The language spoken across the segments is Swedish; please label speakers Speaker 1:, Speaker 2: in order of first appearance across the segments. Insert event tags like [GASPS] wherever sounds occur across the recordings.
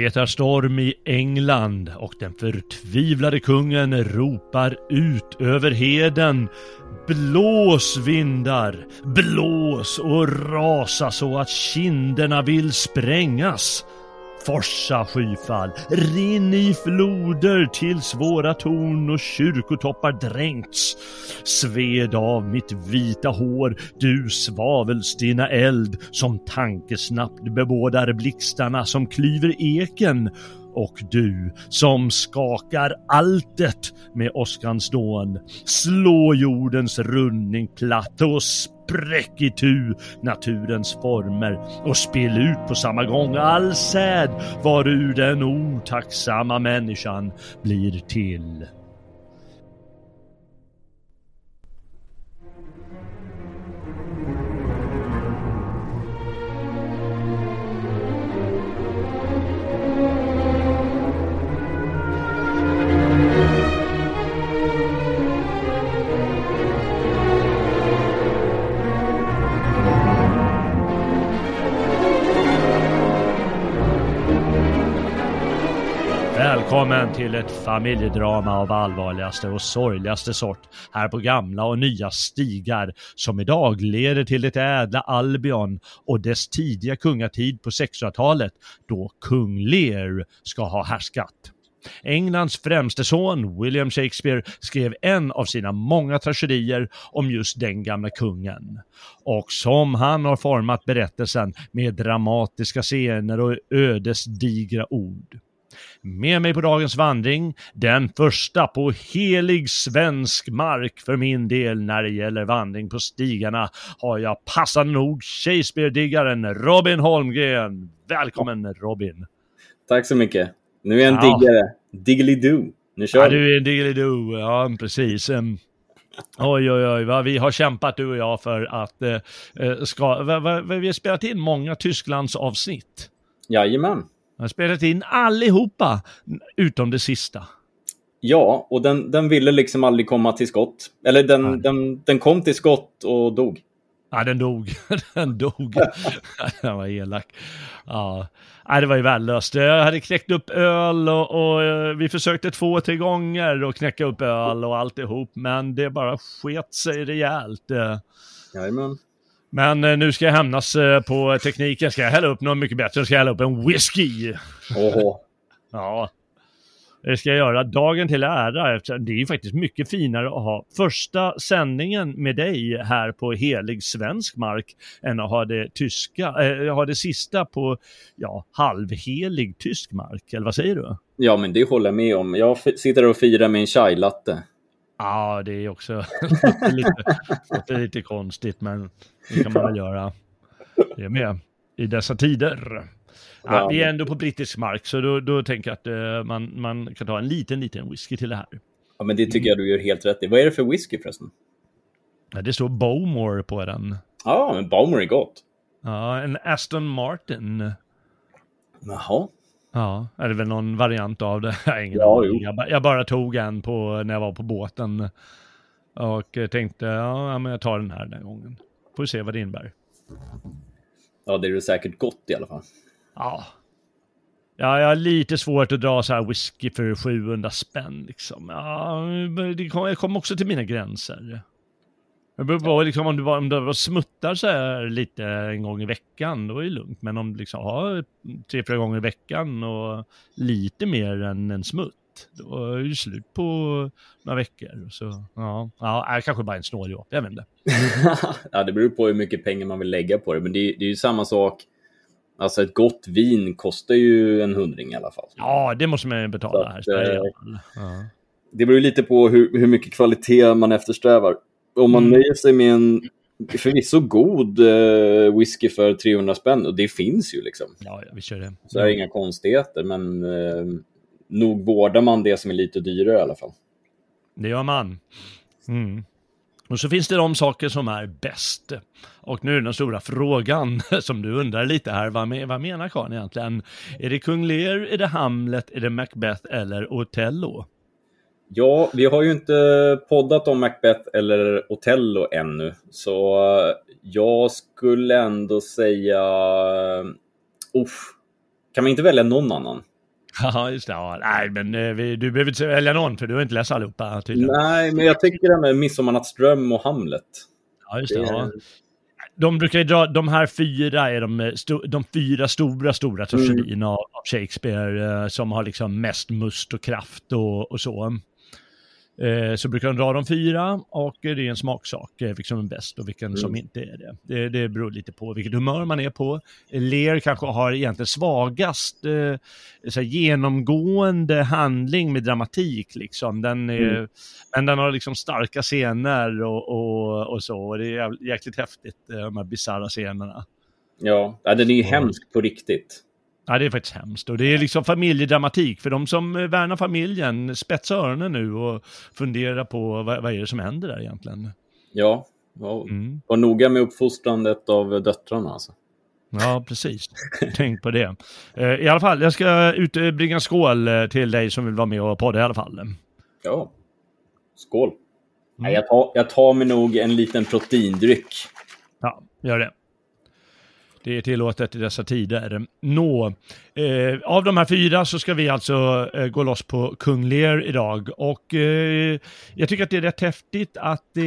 Speaker 1: Det är storm i England och den förtvivlade kungen ropar ut över heden. Blås vindar, blås och rasa så att kinderna vill sprängas. Forsa skyfall, rinn i floder tills våra torn och kyrkotoppar dränkts. Sved av mitt vita hår, du svavelstinna eld som tankesnabbt bebådar blixtarna som klyver eken. Och du som skakar alltet med åskans dån. Slå jordens rundning platt och spräck itu naturens former och spill ut på samma gång all säd varur den otacksamma människan blir till. Ett familjedrama av allvarligaste och sorgligaste sort här på gamla och nya stigar som idag leder till det ädla Albion och dess tidiga kungatid på 600-talet då kung Lear ska ha härskat. Englands främste son, William Shakespeare, skrev en av sina många tragedier om just den gamla kungen. Och som han har format berättelsen med dramatiska scener och ödesdigra ord. Med mig på dagens vandring, den första på helig svensk mark för min del när det gäller vandring på stigarna, har jag passande nog Shakespeare-diggaren Robin Holmgren. Välkommen Robin!
Speaker 2: Tack så mycket. Nu är jag en
Speaker 1: Ja.
Speaker 2: diggare. Diggly-doo. Nu kör
Speaker 1: Ja,
Speaker 2: vi.
Speaker 1: du är en diggilidoo, ja precis. Oj, oj, oj, vad vi har kämpat du och jag för att eh, eh, ska, va, va, vi har spelat in många Tysklands avsnitt.
Speaker 2: Jajamän.
Speaker 1: Jag har spelat in allihopa, utom det sista.
Speaker 2: Ja, och den, den ville liksom aldrig komma till skott. Eller den,
Speaker 1: Nej.
Speaker 2: den, den kom till skott och dog.
Speaker 1: Ja, den dog. [LAUGHS] den dog. [LAUGHS] den var elak. Ja, Nej, det var ju värdelöst. Jag hade knäckt upp öl och, och eh, vi försökte två, tre gånger att knäcka upp öl och alltihop, men det bara sket sig rejält. Eh,
Speaker 2: Jajamän.
Speaker 1: Men eh, nu ska jag hämnas eh, på tekniken. Ska jag hälla upp något mycket bättre ska jag hälla upp en whisky. Ja, det ska jag göra. Dagen till ära. Det är ju faktiskt mycket finare att ha första sändningen med dig här på helig svensk mark än att ha det tyska, eh, ha det sista på ja, halvhelig tysk mark. Eller vad säger du?
Speaker 2: Ja, men det håller jag med om. Jag sitter och firar med en chai-latte.
Speaker 1: Ja, det är också [LAUGHS] lite, lite, lite konstigt, men det kan man väl göra. Det är med i dessa tider. Ja, vi är ändå på brittisk mark, så då, då tänker jag att eh, man, man kan ta en liten, liten whisky till det här.
Speaker 2: Ja, men det tycker jag du gör helt rätt i. Vad är det för whisky förresten?
Speaker 1: Ja, det står Bowmore på den.
Speaker 2: Ja, men Baumer är gott.
Speaker 1: Ja, en Aston Martin.
Speaker 2: Jaha.
Speaker 1: Ja, är det väl någon variant av det? [LAUGHS] Jag ingen
Speaker 2: Ja.
Speaker 1: Jag, jag bara tog en på, när jag var på båten. Och tänkte, ja, ja, men jag tar den här den här gången. Får se vad det innebär.
Speaker 2: Ja, det är det säkert gott i alla fall.
Speaker 1: Ja. Ja, jag har lite svårt att dra så här whisky för 700 spänn liksom. Ja, det kom, jag kom också till mina gränser. Det beror på liksom, om du bara, om bara smuttar så här lite en gång i veckan, då är det lugnt. Men om du liksom har tre, fyra gånger i veckan och lite mer än en smutt, då är det slut på några veckor. Så ja, ja kanske bara en snåljåp, jag vet inte. [LAUGHS]
Speaker 2: ja, det beror på hur mycket pengar man vill lägga på det, men det, är, det är ju samma sak. Alltså ett gott vin kostar ju en hundring i alla fall.
Speaker 1: Ja, det måste man ju betala här.
Speaker 2: att,
Speaker 1: Sverige i
Speaker 2: eh.
Speaker 1: Ja.
Speaker 2: Det beror lite på hur, hur mycket kvalitet man eftersträvar. Om man
Speaker 1: Mm.
Speaker 2: nöjer sig med en förvisso god eh, whisky för 300 spänn, och det finns ju liksom.
Speaker 1: Ja, vi kör det.
Speaker 2: Så det är inga konstigheter, men eh, nog vårdar man det som är lite dyrare i alla fall.
Speaker 1: Det gör man. Mm. Och så finns det de saker som är bäst. Och nu är den stora frågan [LAUGHS] som du undrar lite här. Vad, me- vad menar Karin egentligen? Är det Kung Lear, är det Hamlet, är det Macbeth eller Othello?
Speaker 2: Ja, vi har ju inte poddat om Macbeth eller Othello ännu, så jag skulle ändå säga... Uff, kan man inte välja någon annan? [LAUGHS]
Speaker 1: Ja, just det. Ja, nej, men eh, vi, du behöver inte välja någon för du har inte läst allihopa tydligen.
Speaker 2: Nej, men jag tycker det med Midsommarnattsdröm och Hamlet.
Speaker 1: Ja, just det.
Speaker 2: Det-
Speaker 1: Ja. De brukar ju dra, de här fyra är de, eh, de fyra stora, stora tragedierna av, av Shakespeare eh, som har liksom mest must och kraft och, och så. Eh, så brukar de dra de fyra och det är en smaksak eh, vilken som är bäst och vilken som inte är det. det. Det beror lite på vilket humör man är på. Lear kanske har egentligen svagast eh, så genomgående handling med dramatik liksom. Den är,
Speaker 2: Mm.
Speaker 1: Men den har liksom starka scener och, och, och så. Och det är jäkligt häftigt, eh, de här bisarra scenerna.
Speaker 2: Ja, ja den är ju hemsk på riktigt.
Speaker 1: Ja, det är faktiskt hemskt. Och det är liksom familjedramatik. För de som eh, värnar familjen, spetsa öronen nu och fundera på vad, vad är det som händer där egentligen.
Speaker 2: Ja, ja.
Speaker 1: Mm.
Speaker 2: var noga med uppfostrandet av döttrarna alltså.
Speaker 1: Ja, precis. Tänk på det. Eh, I alla fall, jag ska utbringa skål eh, till dig som vill vara med och podda i alla fall.
Speaker 2: Ja. Skål. Nej, jag, tar, jag tar mig nog en liten proteindryck.
Speaker 1: Ja, gör det. Det är tillåtet i dessa tider. Nå, eh, av de här fyra så ska vi alltså eh, gå loss på Kung Lear idag. Och eh, jag tycker att det är rätt häftigt att det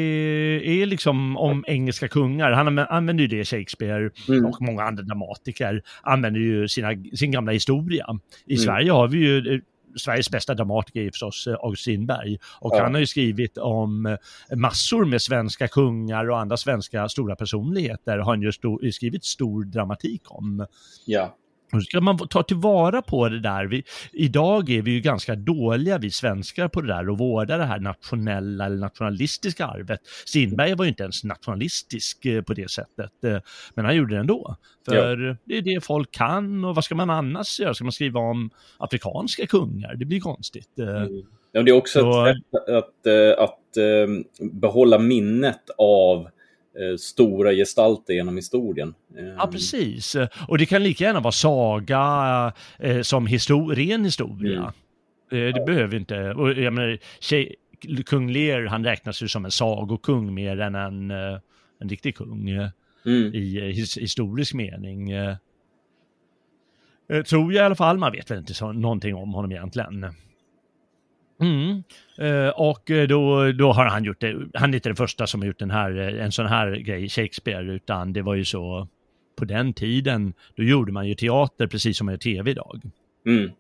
Speaker 1: är liksom om engelska kungar. Han anv- använder ju det, Shakespeare
Speaker 2: Mm.
Speaker 1: och många andra dramatiker använder ju sina, sin gamla historia. I
Speaker 2: Mm.
Speaker 1: Sverige har vi ju eh, Sveriges bästa dramatiker är förstås eh, August Strindberg. Och
Speaker 2: Ja.
Speaker 1: han har ju skrivit om eh, massor med svenska kungar och andra svenska stora personligheter. Har han ju skrivit stor dramatik om.
Speaker 2: Ja.
Speaker 1: Så ska man ta tillvara på det där. Vi, idag är vi ju ganska dåliga, vi svenskar, på det där och vårda det här nationella eller nationalistiska arvet. Strindberg var ju inte ens nationalistisk eh, på det sättet, eh, men han gjorde det ändå. För det är det folk kan och vad ska man annars göra? Ska man skriva om afrikanska kungar? Det blir konstigt. eh.
Speaker 2: Ja, det är också
Speaker 1: Så-
Speaker 2: ett sätt att, att eh, behålla minnet av stora gestalter genom historien. Eh,
Speaker 1: Ja, precis. Och det kan lika gärna vara saga eh, som histo- ren historia.
Speaker 2: Mm.
Speaker 1: Eh, det behöver inte... Och jag menar, tjej, kung Lear, han räknas ju som en sagokung mer än en, eh, en riktig kung eh,
Speaker 2: Mm.
Speaker 1: i eh, his, historisk mening. Eh, eh, tror jag i alla fall. Man vet väl inte så, någonting om honom egentligen. Mm. Eh, och eh, då, då har han gjort det. Han är inte den första som har gjort den här, eh, en sån här grej, Shakespeare, utan det var ju så på den tiden, då gjorde man ju teater precis som man gör tv idag.
Speaker 2: Mm.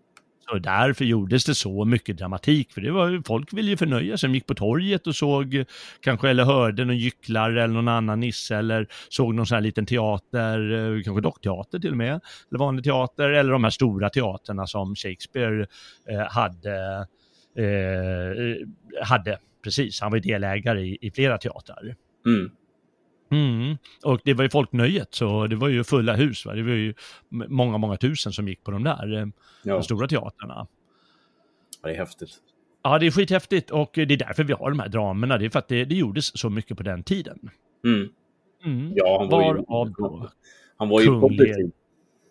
Speaker 1: Så därför gjordes det så mycket dramatik, för det var, folk ville ju förnöja sig. De gick på torget och såg kanske eller hörde någon gycklare eller någon annan nisse eller såg någon sån här liten teater, kanske dockteater till och med, eller vanlig teater, eller de här stora teaterna som Shakespeare eh, hade, hade. Precis, han var ju delägare i, i flera teatrar.
Speaker 2: Mm.
Speaker 1: Mm. Och det var ju folknöjet, så det var ju fulla hus. Va? Det var ju många, många tusen som gick på de där eh,
Speaker 2: Ja,
Speaker 1: de stora teatrarna.
Speaker 2: det är häftigt.
Speaker 1: Ja, det är skithäftigt och det är därför vi har de här dramerna. Det är för att det, det gjordes så mycket på den tiden.
Speaker 2: Mm.
Speaker 1: Mm.
Speaker 2: Ja, han var,
Speaker 1: Varav
Speaker 2: ju,
Speaker 1: då?
Speaker 2: han var ju produktiv.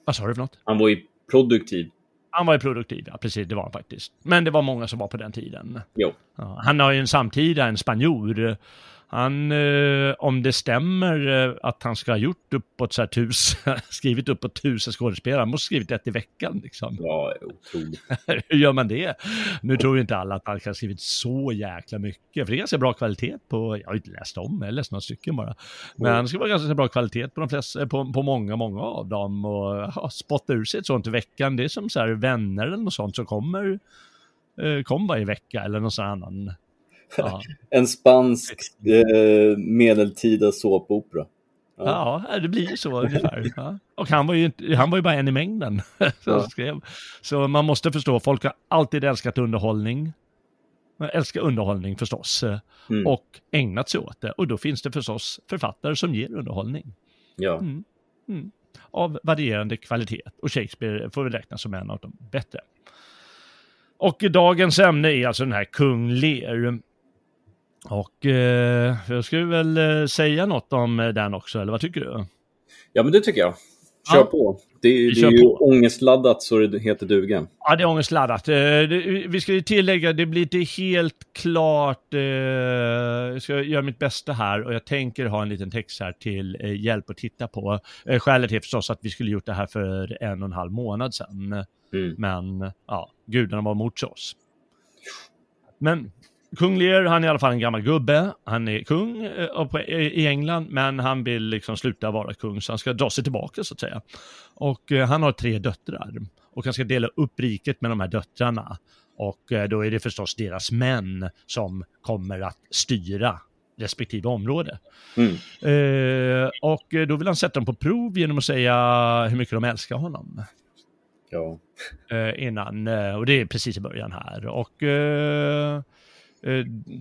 Speaker 1: Vad sa du för något?
Speaker 2: Han var ju produktiv.
Speaker 1: Han var ju produktiv, ja precis, det var han faktiskt. Men det var många som var på den tiden.
Speaker 2: Jo.
Speaker 1: Ja, han har ju en samtida, en spanjor. Han, eh, om det stämmer eh, att han ska ha gjort uppåt så här tusen, [LAUGHS] skrivit uppåt tusen skådespelare, han måste ha skrivit ett i veckan liksom.
Speaker 2: Ja, otroligt. [LAUGHS]
Speaker 1: Hur gör man det? Nu tror ju inte alla att han kan ha skrivit så jäkla mycket, för det är ganska bra kvalitet på, jag har inte läst om, jag har läst några stycken bara. Men det ska vara ganska bra kvalitet på de flesta, på, på många, många av dem och ja, spotta ur sig ett sånt i veckan, det är som så här vänner eller något sånt som kommer, eh, kom varje vecka eller någon sån annan. Ja. [LAUGHS]
Speaker 2: En spansk eh, medeltida såpopera.
Speaker 1: Ja. ja, det blir så ungefär. Ja. Och han var, ju, han var ju bara en i mängden. som [LAUGHS]
Speaker 2: Ja.
Speaker 1: skrev. Så man måste förstå, folk har alltid älskat underhållning. Man älskar underhållning förstås. eh,
Speaker 2: Mm.
Speaker 1: Och ägnat sig åt det. Och då finns det förstås författare som ger underhållning.
Speaker 2: Ja.
Speaker 1: Mm. Mm. Av varierande kvalitet. Och Shakespeare får väl räknas som en av de bättre. Och dagens ämne är alltså den här Kung Lear. Och eh, jag skulle väl eh, säga något om eh, den också, eller vad tycker du?
Speaker 2: ja, men det tycker jag. Kör
Speaker 1: Ja.
Speaker 2: på. Det, är- det
Speaker 1: kör
Speaker 2: är ju
Speaker 1: på.
Speaker 2: ångestladdat så det heter duga.
Speaker 1: Ja, det är ångestladdat. Eh, Vi ska ju tillägga, det blir inte helt klart. Jag ska göra mitt bästa här och jag tänker ha en liten text här till hjälp att titta på. Skälet är förstås att vi skulle gjort det här för en och en halv månad sedan.
Speaker 2: Mm.
Speaker 1: Men ja, gudarna var mot oss. Men kung Lear, han är i alla fall en gammal gubbe. Han är kung eh, i England, men han vill liksom sluta vara kung, så han ska dra sig tillbaka så att säga. Och eh, han har tre döttrar. Och han ska dela upp riket med de här döttrarna. Och eh, då är det förstås deras män som kommer att styra respektive område.
Speaker 2: Mm.
Speaker 1: Eh, och då vill han sätta dem på prov genom att säga hur mycket de älskar honom
Speaker 2: Ja.
Speaker 1: eh, innan, och det är precis i början här. Och eh,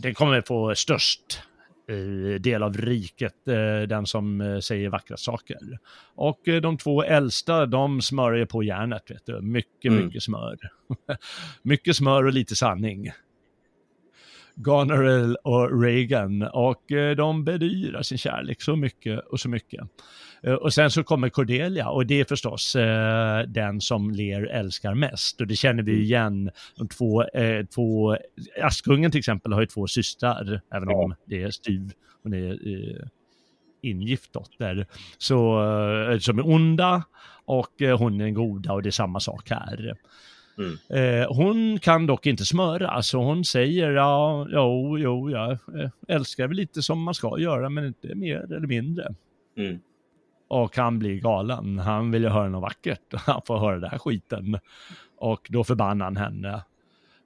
Speaker 1: den kommer få störst eh, del av riket, eh, den som eh, säger vackra saker. Och eh, de två äldsta, de smörjer på järnet, vet du. Mycket,
Speaker 2: Mm.
Speaker 1: mycket smör. [LAUGHS] mycket smör och lite sanning. Goneril och Reagan och eh, de bedyrar sin kärlek så mycket och så mycket. Eh, Och sen så kommer Cordelia och det är förstås eh, den som Lear älskar mest och det känner vi ju igen. De två, eh, två, Askungen till exempel har ju två systrar, även
Speaker 2: Ja.
Speaker 1: om det är styv, hon är eh, ingift dotter, så, eh, som är onda och hon är den goda och det är samma sak här.
Speaker 2: Mm.
Speaker 1: Eh, hon kan dock inte smöra, så hon säger ja, jo, jo, jag eh, älskar väl lite som man ska göra, men inte mer eller mindre.
Speaker 2: Mm.
Speaker 1: Och han blir galen. Han vill ju höra något vackert. [LAUGHS] Han får höra den här skiten. Och då förbannar han henne.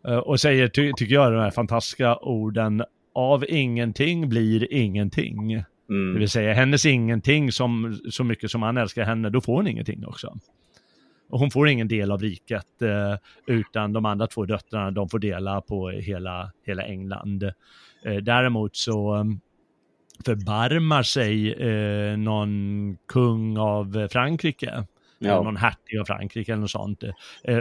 Speaker 1: Eh, Och säger, ty tycker jag, de här fantastiska orden. Av ingenting blir ingenting. Det
Speaker 2: Mm.
Speaker 1: vill säga, hennes ingenting som, så mycket som han älskar henne, då får hon ingenting också. Och hon får ingen del av riket, eh, utan de andra två döttrarna, de får dela på hela, hela England. Eh, däremot så eh, förbarmar sig eh, någon kung av Frankrike,
Speaker 2: Ja.
Speaker 1: någon hertig av Frankrike eller något sånt,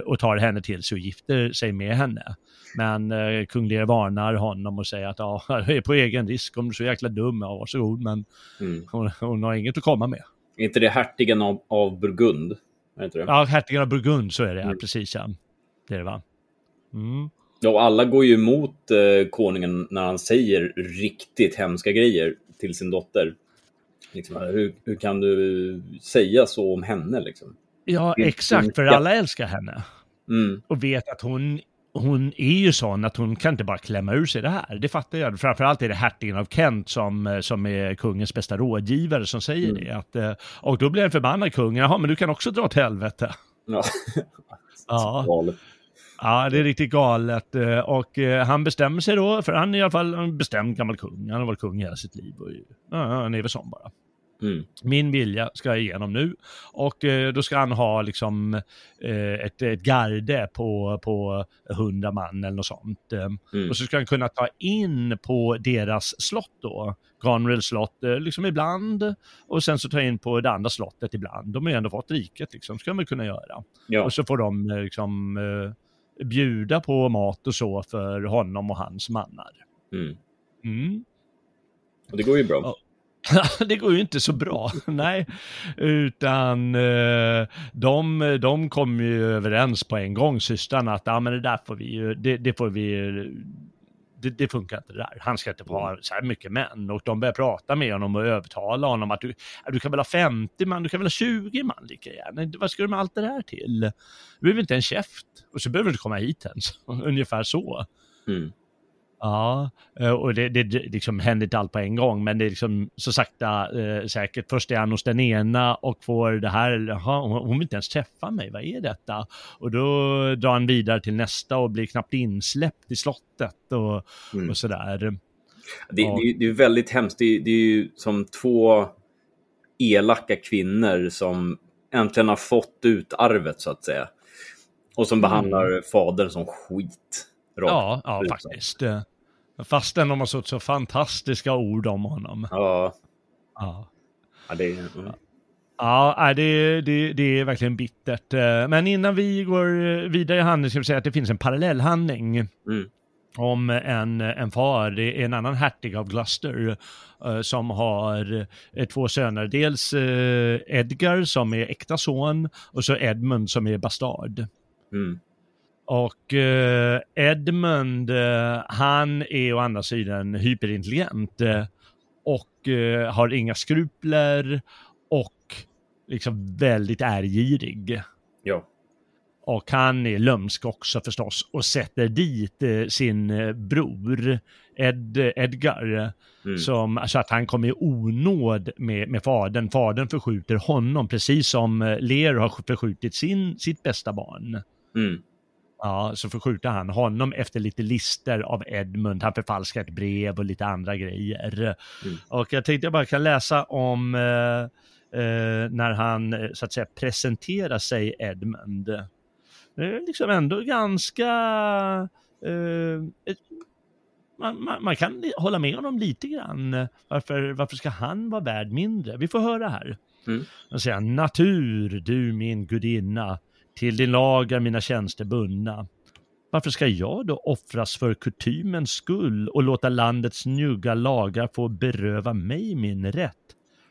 Speaker 1: och tar henne till sig och gifter sig med henne. Men eh, kung Lear varnar honom och säger att ja, [LAUGHS] jag är på egen risk, om du är så jäkla dum, ja varsågod, men
Speaker 2: Mm.
Speaker 1: hon, hon har inget att komma med.
Speaker 2: Är inte det hertigen av, av Burgund? Är inte det?
Speaker 1: Ja, hertigen av Burgund, så är det,
Speaker 2: Mm.
Speaker 1: precis ja. Det är det va? Mm.
Speaker 2: Ja, och alla går ju emot eh, konungen när han säger riktigt hemska grejer till sin dotter. Liksom, hur, hur kan du säga så om henne? Liksom?
Speaker 1: Ja, exakt, för alla älskar henne.
Speaker 2: Mm.
Speaker 1: och vet att hon, hon är ju sån att hon kan inte bara klämma ur sig det här. Det fattar jag. Framförallt är det hertigen av Kent som, eh, som är kungens bästa rådgivare som säger
Speaker 2: Mm.
Speaker 1: det. Att, eh, och då blir en förbannad kung. Jaha, men du kan också dra åt helvete.
Speaker 2: Ja. [LAUGHS]
Speaker 1: Ja. Ja, det är riktigt galet. Eh, Och han bestämmer sig då, för han är i alla fall en bestämd gammal kung. Han har varit kung hela sitt liv. Och, ja, han är väl sån bara.
Speaker 2: Mm.
Speaker 1: min vilja ska jag igenom nu. Och eh, då ska han ha liksom eh, ett, ett garde på, på 100 man eller något sånt. Eh,
Speaker 2: Mm.
Speaker 1: Och så ska han kunna ta in på deras slott då. Granrill slott, eh, liksom ibland. Och sen så ta in på det andra slottet ibland. De har ju ändå fått riket liksom, ska väl kunna göra.
Speaker 2: Ja.
Speaker 1: Och så får de eh, liksom bjuda på mat och så för honom och hans mannar.
Speaker 2: Mm.
Speaker 1: Mm.
Speaker 2: Och det går ju bra.
Speaker 1: Ja. [LAUGHS] det går ju inte så bra, [LAUGHS] nej. Utan eh, de, de kom ju överens på en gång, systrarna, att ah, men det där får vi ju, det, det får vi, det, det, funkar inte det där. Han ska inte ha så här mycket män. Och de börjar prata med honom och övertala honom att du, du kan väl ha 50 man, du kan väl ha 20 man lika gärna. Vad ska du med allt det där till? Du behöver inte en käft. Och så behöver du inte komma hit ens. [LAUGHS] Ungefär så. Mm. Ja, eh, och det, det, liksom händer inte allt på en gång, men det är liksom så sakta eh, säkert. Först är han hos den ena och får det här, aha, hon vill inte ens träffa mig, vad är detta? Och då drar han vidare till nästa och blir knappt insläppt i slottet och, mm. och sådär.
Speaker 2: Det, det, det, är väldigt hemskt, det, det är ju som två elaka kvinnor som äntligen har fått ut arvet så att säga. Och som mm. behandlar fadern som skit.
Speaker 1: Ja, ja faktiskt. Fastän de har så, så fantastiska ord om honom.
Speaker 2: Ja.
Speaker 1: Ja.
Speaker 2: Ja, det, mm.
Speaker 1: ja det, det, det är verkligen bittert. Men innan vi går vidare i handlingen ska vi säga att det finns en parallellhandling.
Speaker 2: Mm.
Speaker 1: Om en, en far, det är en annan hertig av Gloucester, uh, som har uh, två söner. Dels Edgar som är äkta son och så Edmund som är bastard.
Speaker 2: Mm.
Speaker 1: Och eh, Edmund, eh, han är å andra sidan hyperintelligent eh, och eh, har inga skrupler och liksom väldigt ärgirig.
Speaker 2: Ja.
Speaker 1: Och han är lömsk också förstås och sätter dit eh, sin eh, bror Ed, Edgar. Mm. Som, så att han kommer i onåd med, med fadern. Fadern förskjuter honom precis som Lear har förskjutit sin, sitt bästa barn.
Speaker 2: Mm.
Speaker 1: Ja, så förskjuter han honom efter lite lister av Edmund. Han förfalskar ett brev och lite andra grejer. Mm. Och jag tänkte jag bara kan läsa om eh, eh, när han eh, så att säga presenterar sig Edmund. Det är liksom ändå ganska... Eh, ett, man, man, man, kan hålla med honom lite grann. Varför, varför ska han vara värd mindre? Vi får höra här.
Speaker 2: Mm.
Speaker 1: Han säger natur, du min gudinna till din lag är mina tjänster bundna. Varför ska jag då offras för kutymens skull och låta landets njugga lagar få beröva mig min rätt?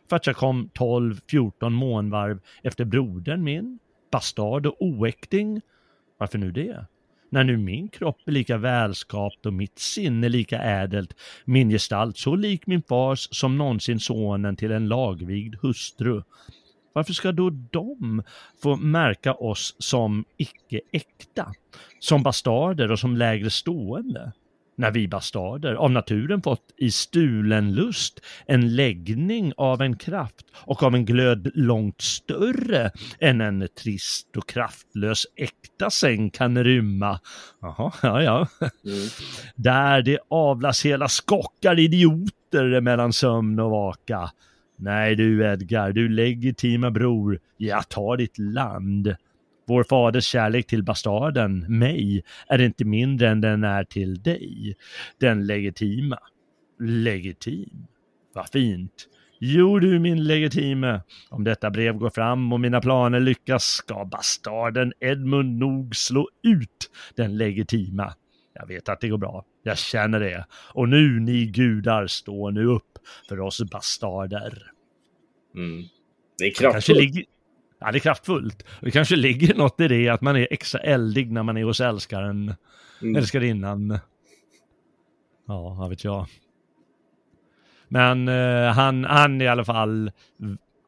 Speaker 1: För att jag kom 12-14 månvarv efter brodern min, bastard och oäkting? Varför nu det? När nu min kropp är lika välskapt och mitt sinne lika ädelt, min gestalt så lik min fars som någonsin sonen till en lagvigd hustru. Varför ska då de få märka oss som icke äkta? Som bastarder och som lägre stående? När vi bastarder av naturen fått i stulen lust en läggning av en kraft och av en glöd långt större än en trist och kraftlös äkta säng kan rymma. Jaha, ja, ja. Mm. Där det avlas hela skockar idioter mellan sömn och vaka Nej du Edgar, du legitima bror, jag tar ditt land. Vår faders kärlek till bastarden, mig, är inte mindre än den är till dig. Den legitima. Legitim? Vad fint. Jo du min legitime, om detta brev går fram och mina planer lyckas ska bastarden Edmund nog slå ut den legitima. Jag vet att det går bra, jag känner det. Och nu ni gudar, stå nu upp för oss bastarder.
Speaker 2: Mm. Det är kraftfullt. Det ligger,
Speaker 1: ja, det är kraftfullt. Det kanske ligger något i det, att man är extra eldig när man är hos älskaren, mm. älskarinnan. Ja, vad vet jag. Men uh, han, han är i alla fall,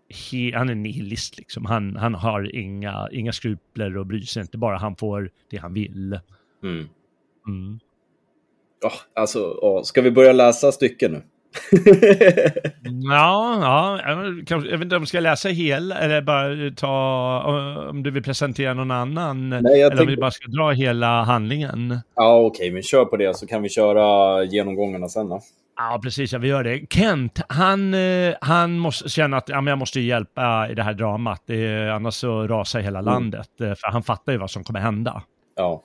Speaker 1: he, han är nihilist liksom. Han, han har inga, inga skrupler och bryr sig inte, bara han får det han vill.
Speaker 2: Mm.
Speaker 1: Mm.
Speaker 2: Oh, alltså, oh, ska vi börja läsa stycken nu? [LAUGHS]
Speaker 1: ja, ja, jag vet inte om du ska läsa hela eller bara ta, om du vill presentera någon annan. Nej, eller tänkte... om vi bara ska dra hela handlingen.
Speaker 2: Ja, okej, okay, vi kör på det så kan vi köra genomgångarna sen då.
Speaker 1: Ja, precis, ja, vi gör det. Kent, han, eh, han måste känna att ja, men jag måste hjälpa i det här dramat, det, annars så rasar hela mm. landet. Eh, för han fattar ju vad som kommer hända.
Speaker 2: Ja.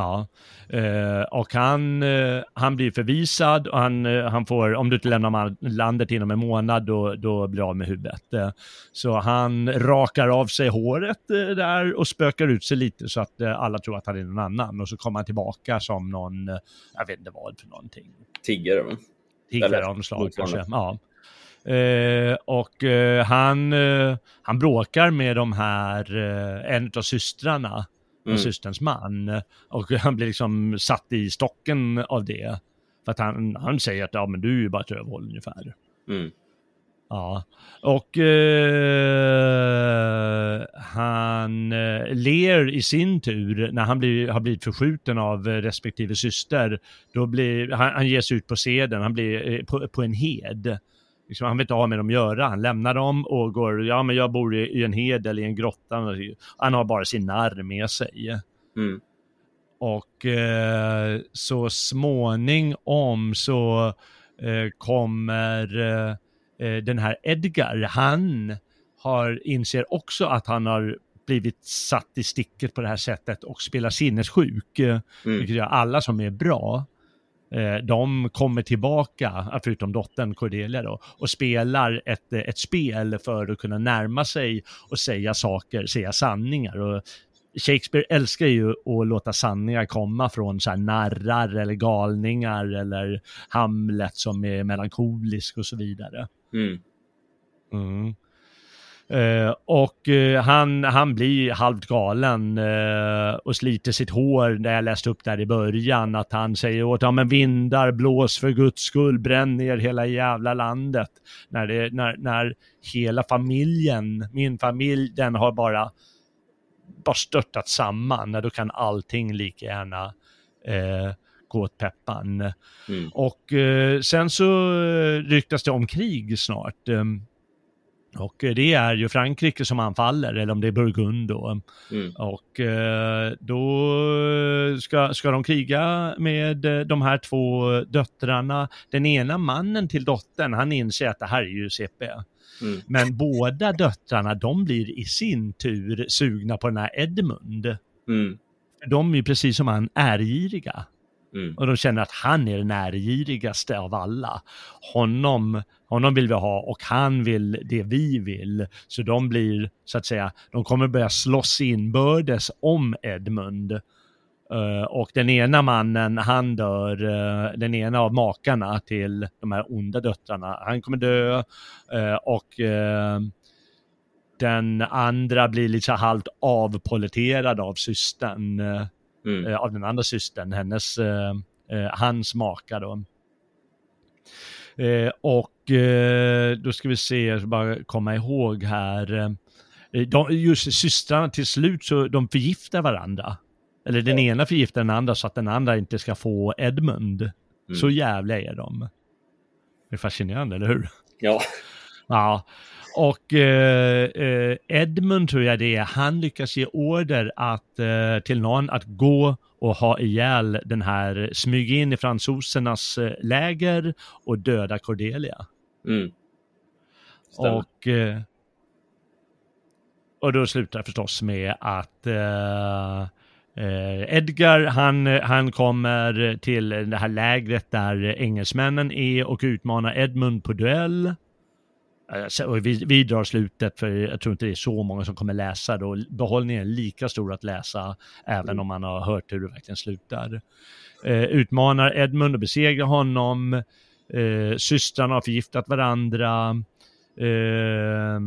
Speaker 1: Ja, eh, och han, eh, han blir förvisad och han, eh, han får, om du inte lämnar landet inom en månad, då, då blir av med huvudet. Eh, så han rakar av sig håret eh, där och spökar ut sig lite så att eh, alla tror att han är någon annan. Och så kommer han tillbaka som någon, jag vet inte vad för någonting.
Speaker 2: Tiggare?
Speaker 1: Tiggare av något slag kanske, ja. Eh, och eh, han, eh, han bråkar med de här, en av systrarna mm. systerns man. Och han blir liksom satt i stocken av det. För att han, han säger att ja, men du är ju bara ett rövhål ungefär.
Speaker 2: Mm.
Speaker 1: Ja, och eh, han eh, ler i sin tur när han blir, har blivit förskjuten av eh, respektive syster. Då blir, han, han ger sig ut på seden, han blir eh, på, på en hed. Liksom, han vill inte ha med dem att göra, han lämnar dem och går, ja men jag bor i, i en hed eller i en grotta. Han har bara sin narr med sig.
Speaker 2: Mm.
Speaker 1: Och eh, så småningom så eh, kommer eh, eh, den här Edgar, han har, inser också att han har blivit satt i sticket på det här sättet och spelar sinnessjuk. Mm. Vilket gör alla som är bra, de kommer tillbaka, förutom dottern Cordelia då, och spelar ett, ett spel för att kunna närma sig och säga saker, säga sanningar. Och Shakespeare älskar ju att låta sanningar komma från så här narrar eller galningar eller Hamlet som är melankolisk och så vidare.
Speaker 2: Mm.
Speaker 1: Mm. Uh, och uh, han, han blir halvt galen uh, och sliter sitt hår när jag läste upp där i början att han säger åt ja men vindar blås för guds skull bränn ner hela jävla landet. När, det, när, när hela familjen, min familj, den har bara bara störtat samman, då kan allting lika gärna eh, gå åt peppan.
Speaker 2: Mm.
Speaker 1: Och eh, sen så ryktas det om krig snart. Eh, och det är ju Frankrike som anfaller, eller om det är Burgund då.
Speaker 2: Mm.
Speaker 1: Och eh, då ska, ska de kriga med eh, de här två döttrarna. Den ena mannen till dottern, han inser att det här är ju CP.
Speaker 2: Mm.
Speaker 1: Men båda döttrarna, de blir i sin tur sugna på den här Edmund.
Speaker 2: Mm.
Speaker 1: De är ju precis som han ärgiriga.
Speaker 2: Mm.
Speaker 1: Och de känner att han är den ärgirigaste av alla. Honom, honom vill vi ha och han vill det vi vill. Så de blir, så att säga, de kommer börja slåss inbördes om Edmund. Uh, och den ena mannen, han dör, uh, den ena av makarna till de här onda döttrarna, han kommer dö. Uh, och den andra blir lite halvt avpoliterad av systern,
Speaker 2: Mm.
Speaker 1: av den andra systern, hennes, hans maka då. och då ska vi se, bara komma ihåg här. De, just systrarna till slut så de förgiftar varandra. Eller den ena förgiftar den andra så att den andra inte ska få Edmund.
Speaker 2: Mm.
Speaker 1: Så jävla är de. Det är fascinerande, eller hur?
Speaker 2: Ja.
Speaker 1: Ja. Och eh, eh, Edmund tror jag det är, han lyckas ge order att, eh, till någon att gå och ha ihjäl den här, smyga in i fransosernas eh, läger och döda Cordelia.
Speaker 2: Mm.
Speaker 1: Och, eh, och då slutar det förstås med att eh, Edgar, han, han kommer till det här lägret där engelsmännen är och utmanar Edmund på duell. Eh, Och vi, vi drar slutet för jag tror inte det är så många som kommer läsa då. Behållningen är lika stor att läsa även om man har hört hur det verkligen slutar. Eh, utmanar Edmund och besegrar honom. Eh, systrarna har förgiftat varandra. Eh,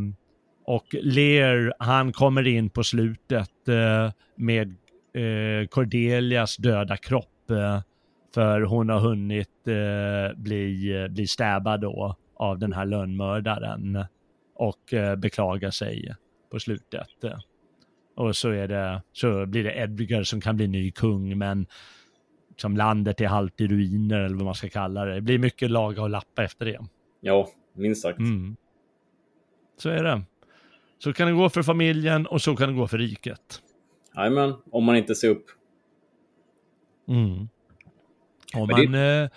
Speaker 1: och Lear, han kommer in på slutet eh, med eh, Cordelias döda kropp. Eh, för hon har hunnit bli, bli stäbbad då av den här lönnmördaren. Och eh, beklagar sig på slutet. Och så, är det, så blir det Edgar som kan bli ny kung, men som landet är halvt i ruiner eller vad man ska kalla det. Det blir mycket laga och lappa efter det.
Speaker 2: ja, minst sagt.
Speaker 1: Mm. Så är det. Så kan det gå för familjen och så kan det gå för riket.
Speaker 2: Jajamän, om man inte ser upp.
Speaker 1: Mm.
Speaker 2: Men
Speaker 1: man... Eh,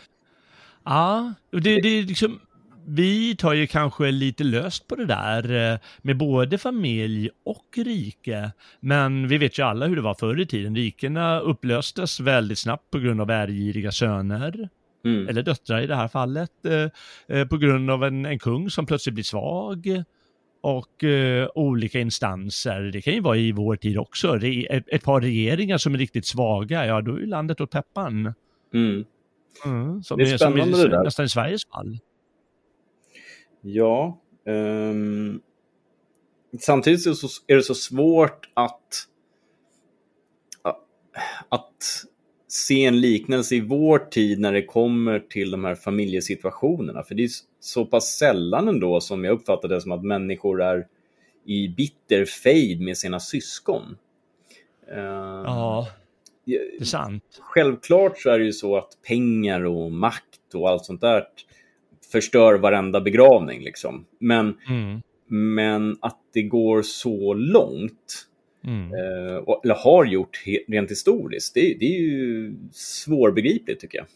Speaker 1: ja, det, det är liksom... Vi tar ju kanske lite löst på det där eh, med både familj och rike. Men vi vet ju alla hur det var förr i tiden. Rikena upplöstes väldigt snabbt på grund av ärgiriga söner.
Speaker 2: Mm.
Speaker 1: eller döttrar i det här fallet, eh, eh, på grund av en, en kung som plötsligt blir svag och olika instanser. Det kan ju vara i vår tid också. Re, ett, ett par regeringar som är riktigt svaga, ja då är landet åt peppan.
Speaker 2: Mm.
Speaker 1: Mm, som
Speaker 2: Det är
Speaker 1: är, som
Speaker 2: spännande
Speaker 1: är,
Speaker 2: det där.
Speaker 1: nästan i Sveriges fall.
Speaker 2: Ja. ehm, samtidigt så är det så svårt att, att se en liknelse i vår tid när det kommer till de här familjesituationerna. För det är så pass sällan ändå som jag uppfattar det som att människor är i bitter fejd med sina syskon. Uh,
Speaker 1: ja, det är sant.
Speaker 2: Självklart så är det ju så att pengar och makt och allt sånt där förstör varenda begravning. Liksom. Men,
Speaker 1: Mm.
Speaker 2: men att det går så långt,
Speaker 1: Mm.
Speaker 2: eh, och- eller har gjort rent historiskt, det, det är ju svårbegripligt tycker jag.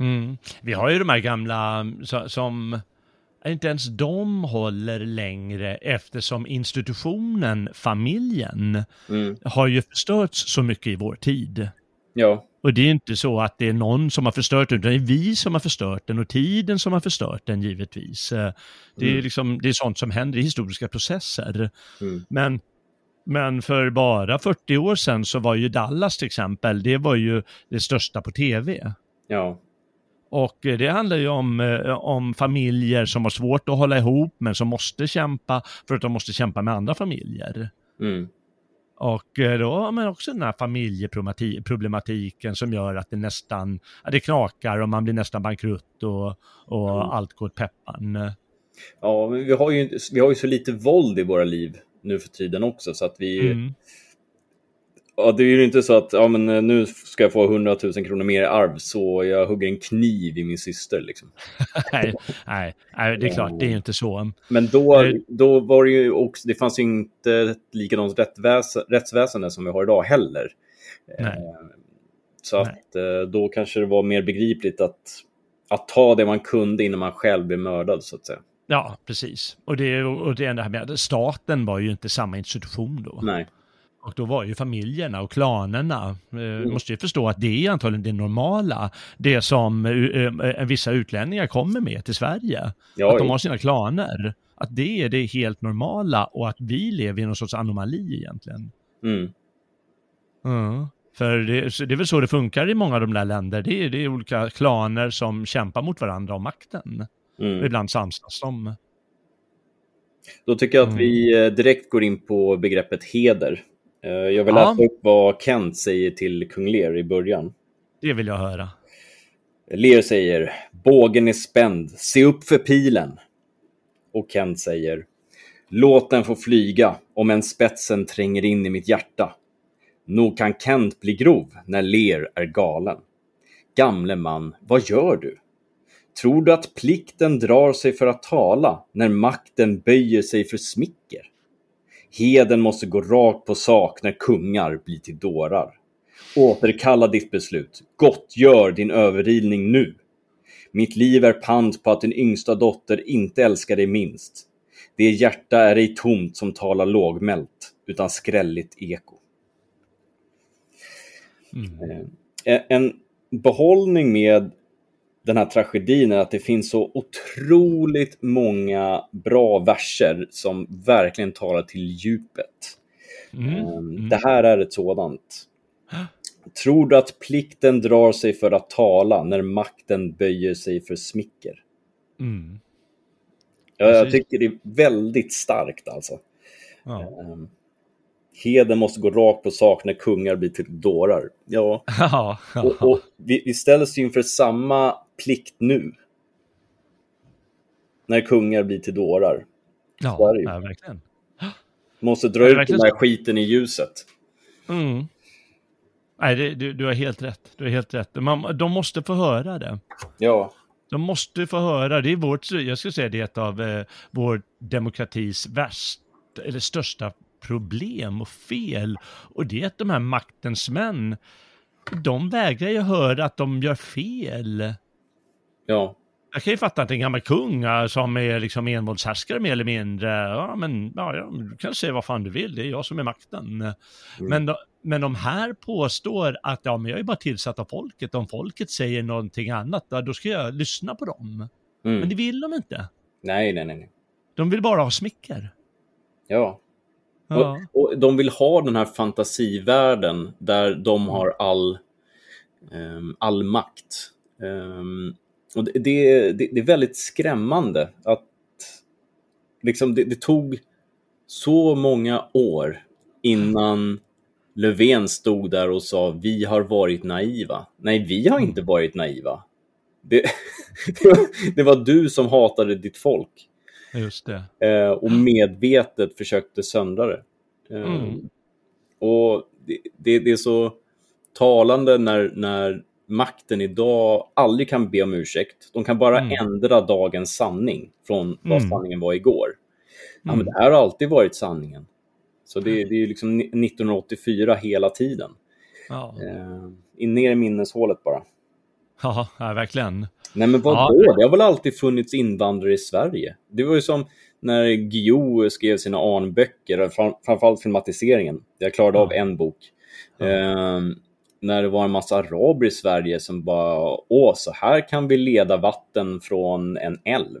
Speaker 1: Mm. Vi har ju de här gamla så, som inte ens de håller längre eftersom institutionen, familjen,
Speaker 2: Mm.
Speaker 1: har ju förstörts så mycket i vår tid.
Speaker 2: Ja,
Speaker 1: Och det är inte så att det är någon som har förstört den, utan det är vi som har förstört den och tiden som har förstört den givetvis. Eh, Det är,
Speaker 2: Mm.
Speaker 1: liksom, det är sånt som händer i historiska processer.
Speaker 2: Mm.
Speaker 1: Men, men för bara 40 år sedan så var ju Dallas till exempel, det var ju det största på tv.
Speaker 2: ja,
Speaker 1: Och eh, det handlar ju om, eh, om familjer som har svårt att hålla ihop men som måste kämpa för att de måste kämpa med andra familjer.
Speaker 2: mm.
Speaker 1: Och eh, då har man också den här familjeproblematiken som gör att det nästan, det knakar och man blir nästan bankrutt och, och
Speaker 2: Mm.
Speaker 1: allt går åt peppan.
Speaker 2: ja men vi, har ju, vi har ju så lite våld i våra liv nu för tiden också, så att vi...
Speaker 1: Mm.
Speaker 2: Ja, det är ju inte så att ja, men, eh, nu ska jag få 100 000 kronor mer i arv så jag hugger en kniv i min syster. Liksom. [LAUGHS]
Speaker 1: nej, nej, nej, det är klart, det är ju inte så.
Speaker 2: Men då,
Speaker 1: Eh.
Speaker 2: då var det ju också, det fanns ju inte ett likadant rättsväsende som vi har idag heller.
Speaker 1: Nej.
Speaker 2: Eh, Så att eh, då kanske det var mer begripligt att, att ta det man kunde innan man själv blev mördad så att säga.
Speaker 1: Ja, precis. Och det, och det här med att staten var ju inte samma institution då.
Speaker 2: Nej.
Speaker 1: Och då var ju familjerna och klanerna, eh, måste ju förstå att det är antagligen det normala, det som eh, eh, vissa utlänningar kommer med till Sverige.
Speaker 2: Ja,
Speaker 1: att de har sina klaner. Att det är det helt normala och att vi lever i någon sorts anomali egentligen.
Speaker 2: mm,
Speaker 1: Mm. För det, det är väl så det funkar i många av de där länder. Det är, det är olika klaner som kämpar mot varandra om makten.
Speaker 2: mm.
Speaker 1: Ibland samsas de.
Speaker 2: Då tycker jag att
Speaker 1: Mm.
Speaker 2: vi eh, direkt går in på begreppet heder. Eh, Jag vill läsa upp vad Kent säger till kung Lear i början.
Speaker 1: Det vill jag höra.
Speaker 2: Lear säger bågen är spänd, se upp för pilen. Och Kent säger låt den få flyga om en spetsen tränger in i mitt hjärta. Nog kan Kent bli grov när Lear är galen. Gamle man, vad gör du? Tror du att plikten drar sig för att tala när makten böjer sig för smicker? Heden måste gå rakt på sak när kungar blir till dårar. Återkalla ditt beslut. Gott gör din överridning nu. Mitt liv är pant på att din yngsta dotter inte älskar dig minst. Det hjärta är ej tomt som talar lågmält, utan skrälligt eko.
Speaker 1: Mm.
Speaker 2: Eh, En behållning med den här tragedin är att det finns så otroligt många bra verser som verkligen talar till djupet.
Speaker 1: Mm.
Speaker 2: Um, Det här är ett sådant. [GASPS] Tror du att plikten drar sig för att tala när makten böjer sig för smicker?
Speaker 1: Mm.
Speaker 2: Ja, jag
Speaker 1: Precis.
Speaker 2: tycker det är väldigt starkt alltså.
Speaker 1: Ja.
Speaker 2: Um, Heden måste gå rakt på sak när kungar blir till dårar. Ja, och, och vi, vi ställs ju inför samma plikt nu. När kungar blir till dårar. så är
Speaker 1: ja,
Speaker 2: det ju.
Speaker 1: ja, verkligen.
Speaker 2: Måste dra ut den här
Speaker 1: så.
Speaker 2: skiten i ljuset.
Speaker 1: Mm. Nej, det, du, du har helt rätt. Du har helt rätt. Man, de måste få höra det.
Speaker 2: Ja,
Speaker 1: De måste få höra. Det är vårt, jag skulle säga det är ett av eh, vår demokratis värst, eller största problem och fel. Och det är att de här maktens män, de vägrar ju höra att de gör fel.
Speaker 2: ja,
Speaker 1: Jag kan ju fatta att en gammal kung som är liksom envåldshärskare mer eller mindre, ja men ja, ja, du kan säga vad fan du vill, det är jag som är makten. Men, de, men de här påstår att ja, men jag är bara tillsatt av folket, om folket säger någonting annat, då ska jag lyssna på dem.
Speaker 2: mm.
Speaker 1: Men det vill de inte.
Speaker 2: nej, nej. nej.
Speaker 1: De vill bara ha smicker.
Speaker 2: Ja.
Speaker 1: Ja.
Speaker 2: Och, och de vill ha den här fantasivärlden där de har all, ehm, all makt. Ehm, och det, det, det, det är väldigt skrämmande att liksom det, det tog så många år innan Löfven stod där och sa vi har varit naiva. Nej, vi har inte varit naiva. Det, det, [LAUGHS] var, det var du som hatade ditt folk
Speaker 1: Just det.
Speaker 2: eh, och medvetet försökte söndra det. Eh,
Speaker 1: Mm.
Speaker 2: Och det, det, det är så talande när, när makten idag aldrig kan be om ursäkt. De kan bara
Speaker 1: Mm.
Speaker 2: ändra dagens sanning från vad
Speaker 1: Mm.
Speaker 2: sanningen var igår. Ja,
Speaker 1: Mm.
Speaker 2: men det här har alltid varit sanningen. Så det, det är ju liksom ni- 1984 hela tiden.
Speaker 1: Ja,
Speaker 2: Eh, in ner i mineshålet bara.
Speaker 1: ja, ja verkligen.
Speaker 2: Nej men vadå?
Speaker 1: Ja.
Speaker 2: Det har väl alltid funnits invandrare i Sverige? Det var ju som när Guillou skrev sina anböcker, fram- framförallt filmatiseringen. Jag klarade av en bok. Eh, när det var en massa araber i Sverige som bara, åh, så här kan vi leda vatten från en älv.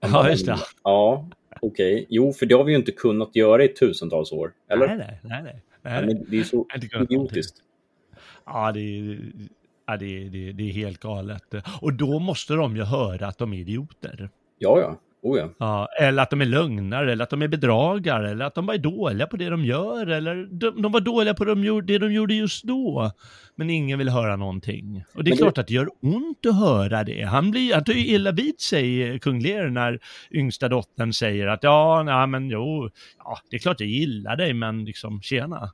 Speaker 1: Ja, just det.
Speaker 2: Ja, okej. Jo, för det har vi ju inte kunnat göra i tusentals år. Eller?
Speaker 1: Nej, nej, nej. nej.
Speaker 2: Ja,
Speaker 1: nej.
Speaker 2: men det är så idiotiskt.
Speaker 1: Ja, det är, ja det, är, det, det är helt galet. Och då måste de ju höra att de är idioter.
Speaker 2: Ja, ja. Oh, ja.
Speaker 1: Ja, eller att de är lögnare, eller att de är bedragare, eller att de bara är dåliga på det de gör, eller de, de var dåliga på det de, gjorde, det de gjorde just då. Men ingen vill höra någonting. Och det är
Speaker 2: Men det-
Speaker 1: klart att det gör ont att höra det. Han, blir, han tar ju illa vid sig, kung Lear, när yngsta dottern säger att ja, nej men jo, ja, det är klart jag gillar dig, men liksom tjena.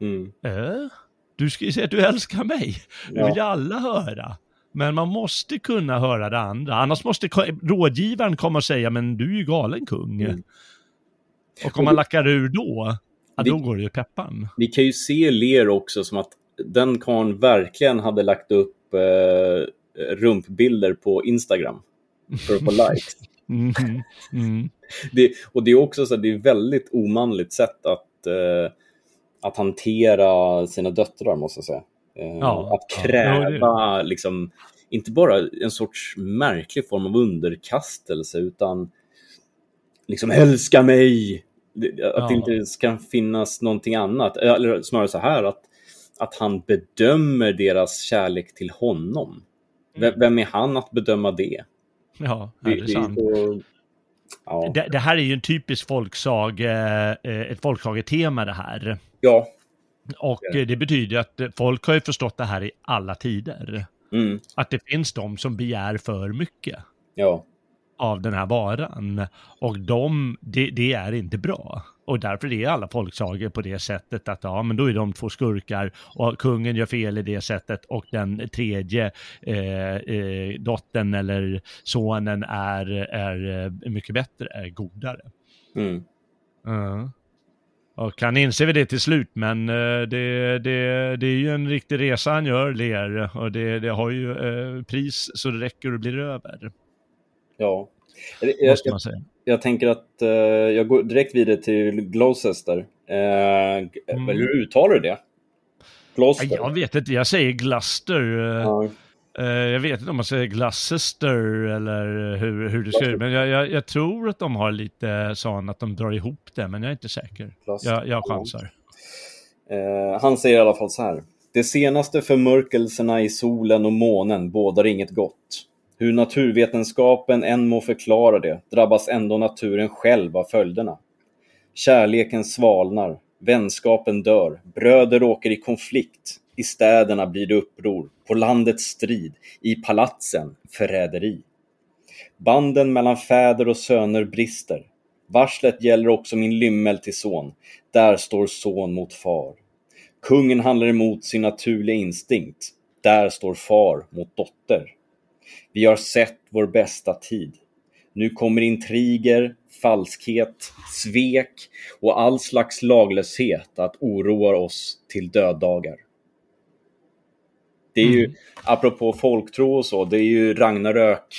Speaker 2: Mm.
Speaker 1: Äh? Du ska ju säga att du älskar mig. Det
Speaker 2: Ja.
Speaker 1: vill ju alla höra. Men man måste kunna höra det andra. Annars måste rådgivaren komma och säga, men du är ju galen kung.
Speaker 2: Mm.
Speaker 1: Och om man lackar ur då, ja,
Speaker 2: Det-
Speaker 1: då går det ju peppan.
Speaker 2: Vi kan ju se Ler också som att den karln verkligen hade lagt upp eh, rumpbilder på Instagram för att få [LAUGHS] likes.
Speaker 1: Mhm. Mm.
Speaker 2: Det, och det är också så att det är väldigt omanligt sätt att, eh, att hantera sina döttrar, måste jag säga. Eh,
Speaker 1: Ja,
Speaker 2: att
Speaker 1: ja.
Speaker 2: kräva, liksom, inte bara en sorts märklig form av underkastelse, utan liksom älska mig. Att det
Speaker 1: Ja.
Speaker 2: inte ska finnas någonting annat. Eller snarare så här, att, att han bedömer deras kärlek till honom. V- Vem är han att bedöma det?
Speaker 1: Ja, ja,
Speaker 2: Det,
Speaker 1: det är sant.
Speaker 2: så... Ja.
Speaker 1: Det, det här är ju en typisk folksage, eh, ett folksagetema det här.
Speaker 2: Ja.
Speaker 1: Och det betyder att folk har ju förstått det här i alla tider.
Speaker 2: Mm.
Speaker 1: Att det finns de som begär för mycket.
Speaker 2: Ja.
Speaker 1: av den här varan. Och de, det, det är inte bra. Och därför är alla folksagor på det sättet att ja, men då är de två skurkar och kungen gör fel i det sättet och den tredje eh, eh, dottern eller sonen är, är eh, mycket bättre, är godare.
Speaker 2: Mm.
Speaker 1: Ja. Och han inser väl det till slut, men eh, det, det, det är ju en riktig resa han gör, Ler, och det, det har ju eh, pris så det räcker och blir över,
Speaker 2: Ja. Jag, jag,
Speaker 1: måste
Speaker 2: jag,
Speaker 1: man säga.
Speaker 2: jag tänker att eh, jag går direkt vidare till Gloucester. Uh,
Speaker 1: Mm.
Speaker 2: Hur uttalar du det? Gloucester?
Speaker 1: Ja, Jag vet inte, jag säger Gloucester. eh,
Speaker 2: Ja.
Speaker 1: Eh, Jag vet inte om man säger Gloucester eller hur, hur det ser ut. Men jag, jag, jag tror att de har lite sån att de drar ihop det, men jag är inte säker. Jag, jag chansar.
Speaker 2: Eh, han säger i alla fall så här. De senaste förmörkelserna i solen och månen bådar inget gott. Hur naturvetenskapen än må förklara det drabbas ändå naturen själv av följderna. Kärleken svalnar, vänskapen dör, bröder åker i konflikt. I städerna blir det uppror, på landet strid, i palatsen förräderi. Banden mellan fäder och söner brister. Varslet gäller också min lymmel till son. Där står son mot far. Kungen handlar emot sin naturliga instinkt. Där står far mot dotter. Vi har sett vår bästa tid. Nu kommer intriger, falskhet, svek och all slags laglöshet att oroa oss till döddagar. Det är ju, apropå folktro och så, det är ju Ragnarök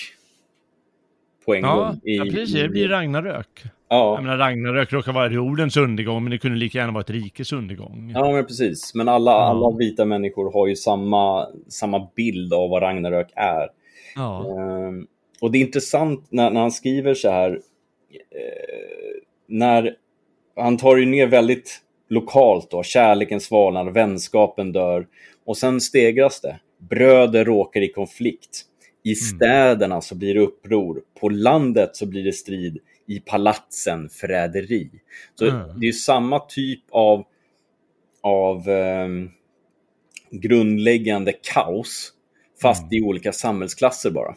Speaker 2: på en
Speaker 1: Ja,
Speaker 2: gång. i-
Speaker 1: ja, precis. Det blir Ragnarök.
Speaker 2: Ja,
Speaker 1: Jag menar, Ragnarök råkar vara jordens undergång, men det kunde lika gärna vara ett rikes undergång.
Speaker 2: Ja, men precis. Men alla, alla vita människor har ju samma, samma bild av vad Ragnarök är.
Speaker 1: Ja.
Speaker 2: Ehm, och det är intressant när, när han skriver så här, eh, när han tar ju ner väldigt lokalt då, kärleken svalnar, vänskapen dör och sen stegras det. Bröder råkar i konflikt. I städerna så blir det uppror, på landet så blir det strid, i palatsen förräderi. Så
Speaker 1: Mm.
Speaker 2: det är ju samma typ av av eh, grundläggande kaos, fast i olika samhällsklasser bara.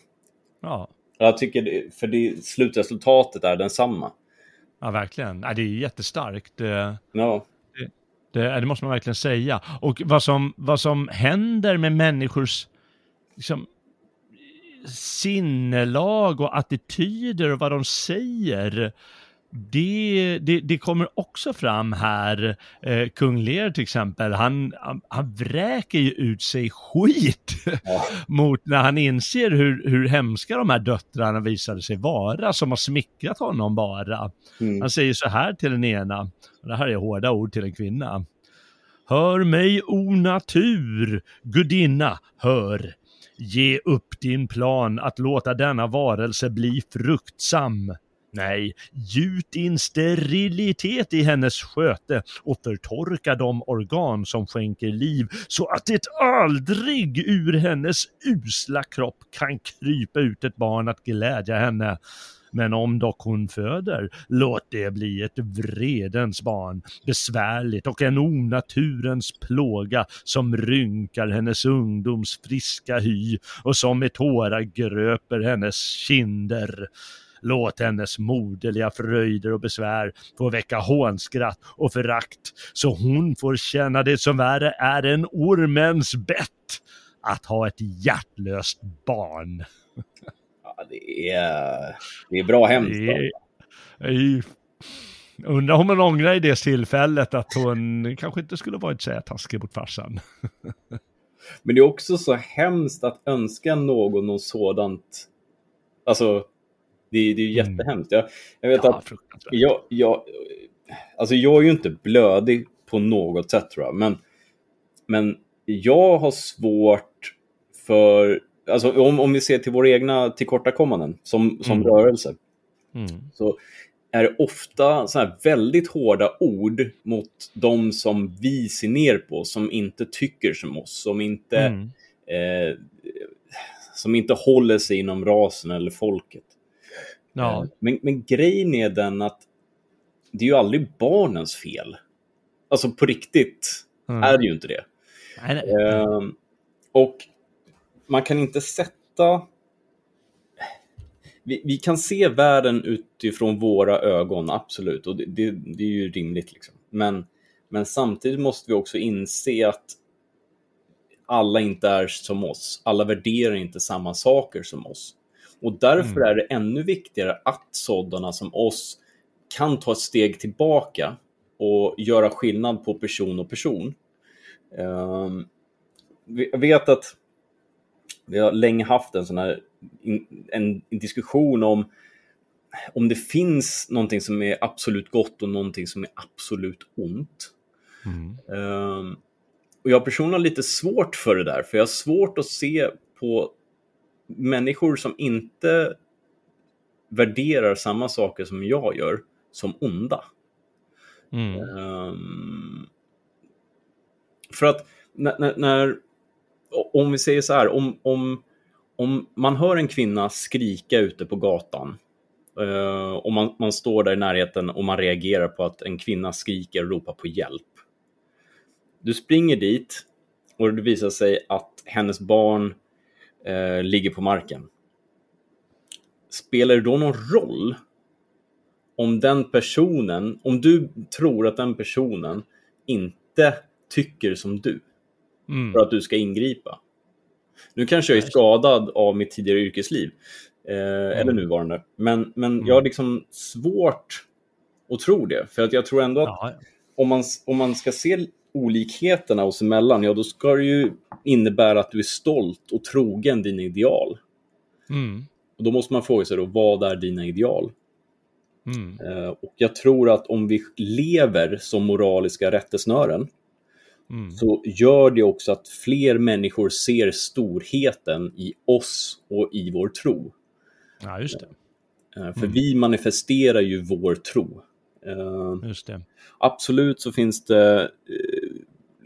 Speaker 1: Ja,
Speaker 2: Jag tycker, det, för det, slutresultatet är densamma.
Speaker 1: ja verkligen. Ja, det är jättestarkt. Eh,
Speaker 2: Ja,
Speaker 1: Det, det måste man verkligen säga. Och vad som, vad som händer med människors liksom, sinnelag och attityder och vad de säger. Det, det, det kommer också fram här. Eh, Kung Lear till exempel, han, han, han vräker ju ut sig skit
Speaker 2: Ja. [LAUGHS]
Speaker 1: mot när han inser hur, hur hemska de här döttrarna visade sig vara, som har smickrat honom bara.
Speaker 2: mm.
Speaker 1: Han säger så här till den ena, det här är hårda ord till en kvinna. Hör mig, o natur, gudinna, hör. Ge upp din plan att låta denna varelse bli fruktsam. Nej, gjut din sterilitet i hennes sköte och förtorka de organ som skänker liv så att det aldrig ur hennes usla kropp kan krypa ut ett barn att glädja henne. Men om dock hon föder, låt det bli ett vredens barn, besvärligt och en onaturens plåga som rynkar hennes ungdoms friska hy och som med tårar gröper hennes kinder. Låt hennes moderliga fröjder och besvär få väcka hånskratt och förakt, så hon får känna det som värre är en ormens bett, att ha ett hjärtlöst barn. [LAUGHS]
Speaker 2: det, är, det är bra hemskt.
Speaker 1: Är, undrar om hon ångrar i det tillfället att hon kanske inte skulle varit så här taskig mot farsan. [LAUGHS]
Speaker 2: Men det är också så hemskt att önska någon något sådant. Alltså, det, är- det är ju
Speaker 1: Mm.
Speaker 2: jättehemskt. Jag, jag vet
Speaker 1: Ja,
Speaker 2: att jag, jag, alltså jag är ju inte blödig på något sätt tror jag, men, men jag har svårt för, alltså om, om vi ser till våra egna tillkortakommanden som, som
Speaker 1: Mm.
Speaker 2: rörelse,
Speaker 1: Mm.
Speaker 2: så är det ofta så här väldigt hårda ord mot de som vi ser ner på, som inte tycker som oss, som inte,
Speaker 1: Mm.
Speaker 2: eh, som inte håller sig inom rasen eller folket.
Speaker 1: Ja,
Speaker 2: Eh, Men, men grejen är den att det är ju aldrig barnens fel. Alltså på riktigt
Speaker 1: Mm.
Speaker 2: är det ju inte det.
Speaker 1: nej, nej.
Speaker 2: Ehm, och man kan inte sätta... Vi, vi kan se världen utifrån våra ögon, absolut. Och det, det, det är ju rimligt. Liksom. Men, men samtidigt måste vi också inse att alla inte är som oss. Alla värderar inte samma saker som oss. Och därför
Speaker 1: Mm.
Speaker 2: är det ännu viktigare att sådana som oss kan ta ett steg tillbaka och göra skillnad på person och person. Ehm, vi- jag vet att vi har länge haft en sån här en, en diskussion om om det finns någonting som är absolut gott och någonting som är absolut ont.
Speaker 1: Mm.
Speaker 2: Ehm, och jag personligen har lite svårt för det där, för jag har svårt att se på människor som inte värderar samma saker som jag gör som onda.
Speaker 1: Mm.
Speaker 2: Ehm, för att när, när, när, om vi säger så här, om, om, om man hör en kvinna skrika ute på gatan eh, och man, man står där i närheten och man reagerar på att en kvinna skriker och ropar på hjälp. Du springer dit och det visar sig att hennes barn eh, ligger på marken. Spelar det då någon roll om den personen, om du tror att den personen inte tycker som du
Speaker 1: Mm.
Speaker 2: för att du ska ingripa? Nu kanske jag är skadad av mitt tidigare yrkesliv, eh, eller nuvarande, men, men
Speaker 1: Mm.
Speaker 2: jag har liksom svårt att tro det. För att jag tror ändå att
Speaker 1: Ja,
Speaker 2: om man, om man ska se olikheterna oss emellan, ja då ska det ju innebära att du är stolt och trogen dina ideal.
Speaker 1: mm.
Speaker 2: Och då måste man fråga sig då, vad är dina ideal?
Speaker 1: Mm.
Speaker 2: Eh, och jag tror att om vi lever som moraliska rättesnören
Speaker 1: Mm.
Speaker 2: så gör det också att fler människor ser storheten i oss och i vår tro.
Speaker 1: Ja, just det.
Speaker 2: Eh, För vi manifesterar ju vår tro. Eh,
Speaker 1: Just det.
Speaker 2: absolut så finns det, eh,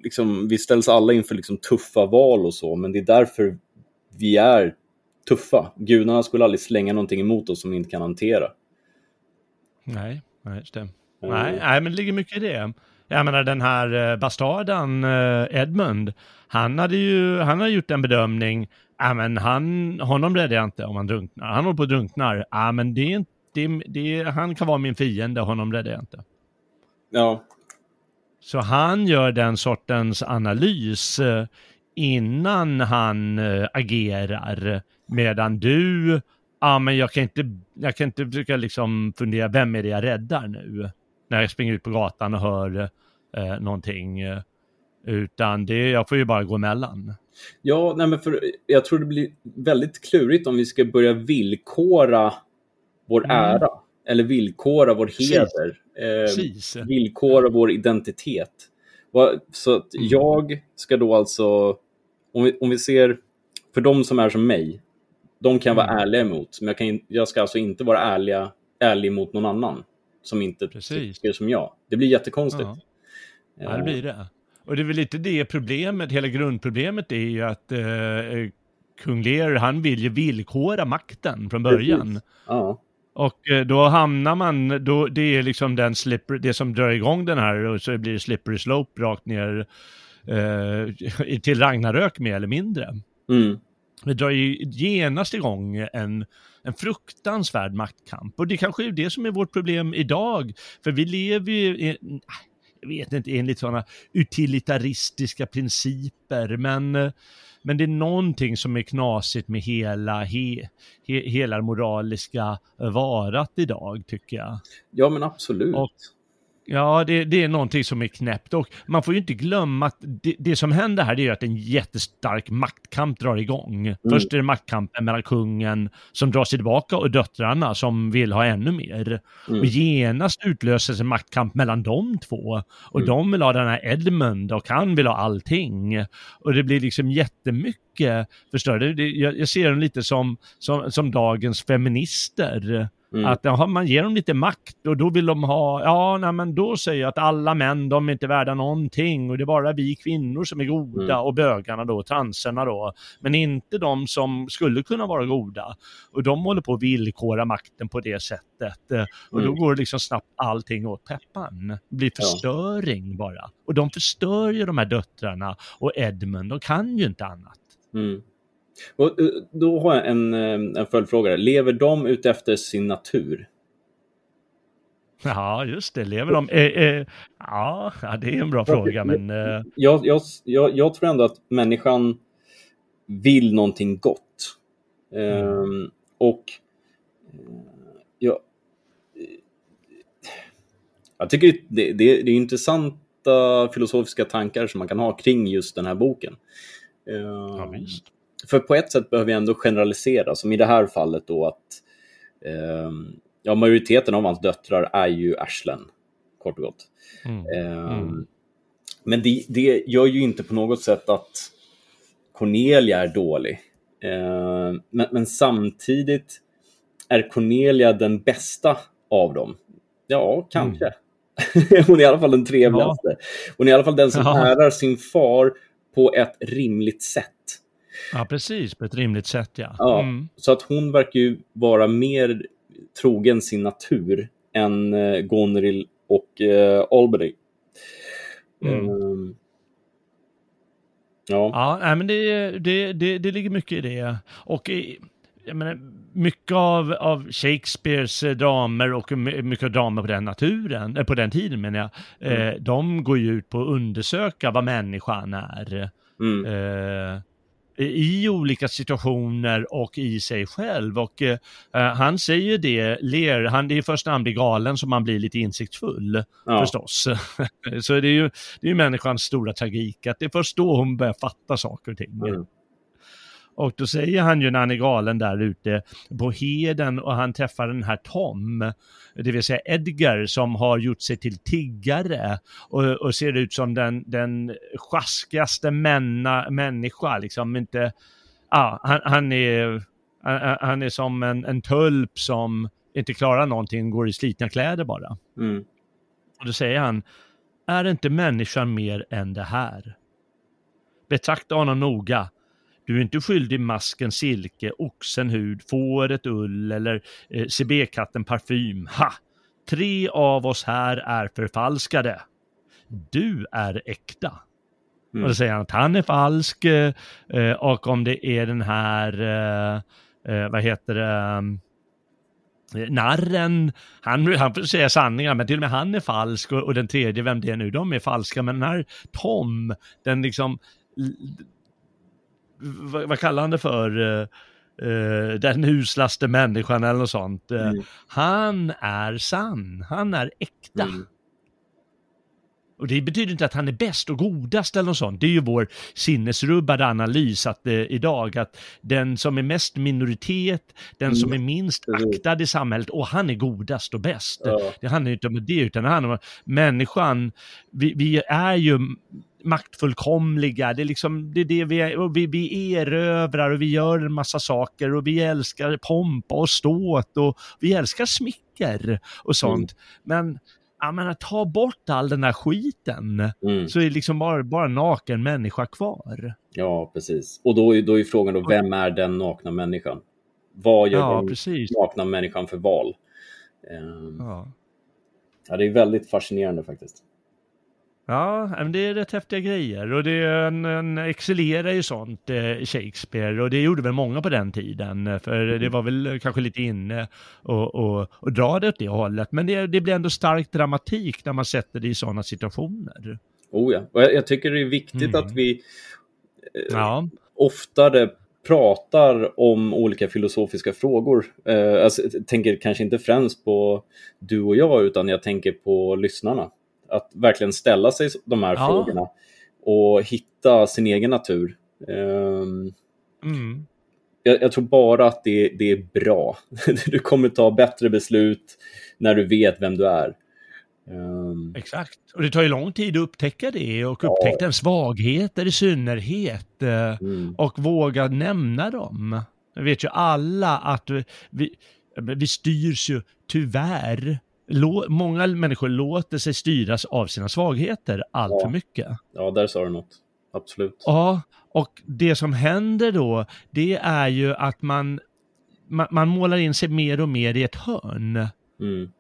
Speaker 2: liksom, vi ställs alla inför liksom tuffa val och så, men det är därför vi är tuffa. Gudarna skulle aldrig slänga någonting emot oss som vi inte kan hantera.
Speaker 1: Nej, nej, det.
Speaker 2: Mm.
Speaker 1: Nej, nej, men det ligger mycket i det. Jag menar den här eh, bastarden eh, Edmund, han hade ju, han har gjort en bedömning, ja men han, honom räddar jag inte om han drunknar. Han håller på att drunknar, ja men det är inte, det, det, han kan vara min fiende, honom räddar jag inte.
Speaker 2: Ja.
Speaker 1: Så han gör den sortens analys eh, innan han agerar. Medan du, ja men jag kan inte, jag kan inte försöka liksom fundera, vem är det jag räddar nu? När jag springer ut på gatan och hör eh, någonting. Eh, utan det, jag får ju bara gå emellan.
Speaker 2: Ja, nej men för jag tror det blir väldigt klurigt om vi ska börja villkora vår
Speaker 1: Mm.
Speaker 2: ära. Eller villkora vår
Speaker 1: Precis.
Speaker 2: heder. Eh,
Speaker 1: Precis.
Speaker 2: villkora vår identitet. Så att
Speaker 1: Mm.
Speaker 2: jag ska då alltså, om vi, om vi ser, för de som är som mig, de kan jag vara
Speaker 1: Mm.
Speaker 2: ärliga emot, men jag, kan, jag ska alltså inte vara ärliga, ärlig mot någon annan som inte
Speaker 1: Precis.
Speaker 2: tycker som jag. Det blir jättekonstigt.
Speaker 1: Ja. Ja, det blir det. Och det är väl lite det problemet, hela grundproblemet är ju att eh, kung Lear, han vill ju villkora makten från början.
Speaker 2: Ja.
Speaker 1: Och eh, då hamnar man, då, det är liksom den slipper, det som drar igång den här och så blir det slippery slope rakt ner eh, till Ragnarök mer eller mindre.
Speaker 2: Mm.
Speaker 1: Det drar ju genast igång en, en fruktansvärd maktkamp. Och det kanske är det som är vårt problem idag. För vi lever ju, i, jag vet inte, enligt sådana utilitaristiska principer. Men, men det är någonting som är knasigt med hela, he, he, hela moraliska varat idag, tycker jag.
Speaker 2: ja, men absolut.
Speaker 1: Och- Ja, det, det är någonting som är knäppt och man får ju inte glömma att det, det som händer här det är att en jättestark maktkamp drar igång. Först är det maktkampen mellan kungen som drar sig tillbaka och döttrarna som vill ha ännu mer.
Speaker 2: Mm.
Speaker 1: Och genast utlöses en maktkamp mellan de två. Och
Speaker 2: Mm.
Speaker 1: de vill ha den här Edmund och han vill ha allting. Och det blir liksom jättemycket, förstår du? Det, jag, jag ser dem lite som, som, som dagens feminister.
Speaker 2: Mm.
Speaker 1: Att jaha, man ger dem lite makt och då vill de ha, ja nej, men då säger jag att alla män de är inte värda någonting och det är bara vi kvinnor som är goda
Speaker 2: Mm.
Speaker 1: och bögarna då, transerna då. Men inte de som skulle kunna vara goda. Och de håller på att villkora makten på det sättet. Eh, Och då
Speaker 2: Mm.
Speaker 1: går det liksom snabbt allting åt peppan. Det blir
Speaker 2: Ja.
Speaker 1: förstöring bara. Och de förstör ju de här döttrarna och Edmund, de kan ju inte annat.
Speaker 2: Mm. Och, eh, då har jag en, eh, en följdfråga. Lever de utefter sin natur?
Speaker 1: Ja, just det. Lever de? Eh, eh, ja, det är en bra fråga, men... Eh,
Speaker 2: Jag, jag, jag, jag tror ändå att människan vill någonting gott. Ehm, och eh, jag, jag tycker det, det, det är intressanta filosofiska tankar som man kan ha kring just den här boken. Ehm,
Speaker 1: ja, visst.
Speaker 2: För på ett sätt behöver vi ändå generalisera, som i det här fallet då att ehm, ja, majoriteten av hans döttrar är ju arslen, kort och gott.
Speaker 1: Mm.
Speaker 2: Ehm,
Speaker 1: Mm.
Speaker 2: Men det, det gör ju inte på något sätt att Cornelia är dålig. Ehm, men, men samtidigt är Cornelia den bästa av dem. Ja, kanske. [LAUGHS] Hon är i alla fall den trevligaste. Hon är i alla fall den som
Speaker 1: Ja.
Speaker 2: ärar sin far på ett rimligt sätt.
Speaker 1: Ja, precis. På ett rimligt sätt, ja.
Speaker 2: Ja,
Speaker 1: Mm.
Speaker 2: Så att hon verkar ju vara mer trogen sin natur än eh, Gonril och eh, Albany.
Speaker 1: Mm.
Speaker 2: Ehm, ja.
Speaker 1: Ja, men det, det, det, det ligger mycket i det. Och i- jag menar, mycket av, av Shakespeares eh, dramer och my- mycket av dramer på den naturen, eh, på den tiden menar jag, eh, de går ju ut på att undersöka vad människan är.
Speaker 2: Mm.
Speaker 1: eh, i olika situationer och i sig själv. Och eh, han säger det, ler, han, det är först när han blir galen som han blir lite insiktsfull
Speaker 2: ja.
Speaker 1: förstås. [LAUGHS] Så det är ju det är människans stora tragik, att det är först då hon börjar fatta saker och ting.
Speaker 2: Mm.
Speaker 1: Och då säger han ju när han är galen där ute på heden och han träffar den här Tom, det vill säga Edgar som har gjort sig till tiggare och, och ser ut som den, den sjaskigaste männa, människa, liksom inte, ja, han, han är, han, är som en, en tulp som inte klarar någonting, går i slitna kläder bara.
Speaker 2: Mm.
Speaker 1: Och då säger han, är inte människan mer än det här? Betrakta honom noga. Du är inte skyldig masken silke, oxen hud, fåret ull eller eh, CB-katten parfym. Ha! Tre av oss här är förfalskade. du är äkta.
Speaker 2: Mm.
Speaker 1: Och då säger han att han är falsk eh, eh, och om det är den här, eh, eh, vad heter det, eh, narren, han, han säga sanningar men till och med han är falsk och, och den tredje, vem det är nu, de är falska men den här Tom, den liksom, vad, vad kallar han det för? Eh, den uslaste människan eller något sånt. Eh,
Speaker 2: Mm.
Speaker 1: Han är sann, han är äkta.
Speaker 2: Mm.
Speaker 1: Och det betyder inte att han är bäst och godast eller något sånt. Det är ju vår sinnesrubbade analys att, eh, idag att den som är mest minoritet, den som är minst
Speaker 2: Mm.
Speaker 1: Aktad i samhället, och han är godast och bäst.
Speaker 2: Ja.
Speaker 1: Det handlar inte om det, utan det handlar om människan, vi, vi är ju maktfullkomliga, det är liksom det är det vi är, vi, vi erövrar och vi gör en massa saker och vi älskar pompa och ståt och vi älskar smicker och sånt. Men, jag menar, ta bort all den här skiten
Speaker 2: Mm.
Speaker 1: så är det liksom bara, bara en naken människa kvar.
Speaker 2: Ja, precis. Och då är, då är frågan då, vem är den nakna människan? Vad gör
Speaker 1: Ja,
Speaker 2: den
Speaker 1: precis.
Speaker 2: nakna människan för val? Ehm,
Speaker 1: Ja.
Speaker 2: ja, det är väldigt fascinerande faktiskt.
Speaker 1: Ja, men det är rätt häftiga grejer och det är en, en excellerar ju sånt, eh, Shakespeare, och det gjorde väl många på den tiden, eh, för det var väl kanske lite inne och, och, och dra det åt det hållet, men det, det blir ändå stark dramatik när man sätter det i sådana situationer.
Speaker 2: Oh ja. Och jag, jag tycker det är viktigt
Speaker 1: Mm.
Speaker 2: att vi
Speaker 1: Ja,
Speaker 2: oftare pratar om olika filosofiska frågor. Eh, alltså, jag tänker kanske inte främst på du och jag, utan jag tänker på lyssnarna. Att verkligen ställa sig de här
Speaker 1: Ja.
Speaker 2: frågorna och hitta sin egen natur. Ehm,
Speaker 1: mm.
Speaker 2: jag, jag tror bara att det, det är bra. [LAUGHS] du kommer ta bättre beslut när du vet vem du är. Ehm,
Speaker 1: exakt. Och det tar ju lång tid att upptäcka det och upptäcka en svagheter i synnerhet. eh,
Speaker 2: mm,
Speaker 1: och våga nämna dem. Jag vet ju alla att vi, vi styrs ju tyvärr, lå, många människor låter sig styras av sina svagheter allt
Speaker 2: Ja.
Speaker 1: för mycket.
Speaker 2: ja, där sa du något. Absolut.
Speaker 1: Ja, och det som händer då, det är ju att man, man, man målar in sig mer och mer i ett hörn.
Speaker 2: Mm,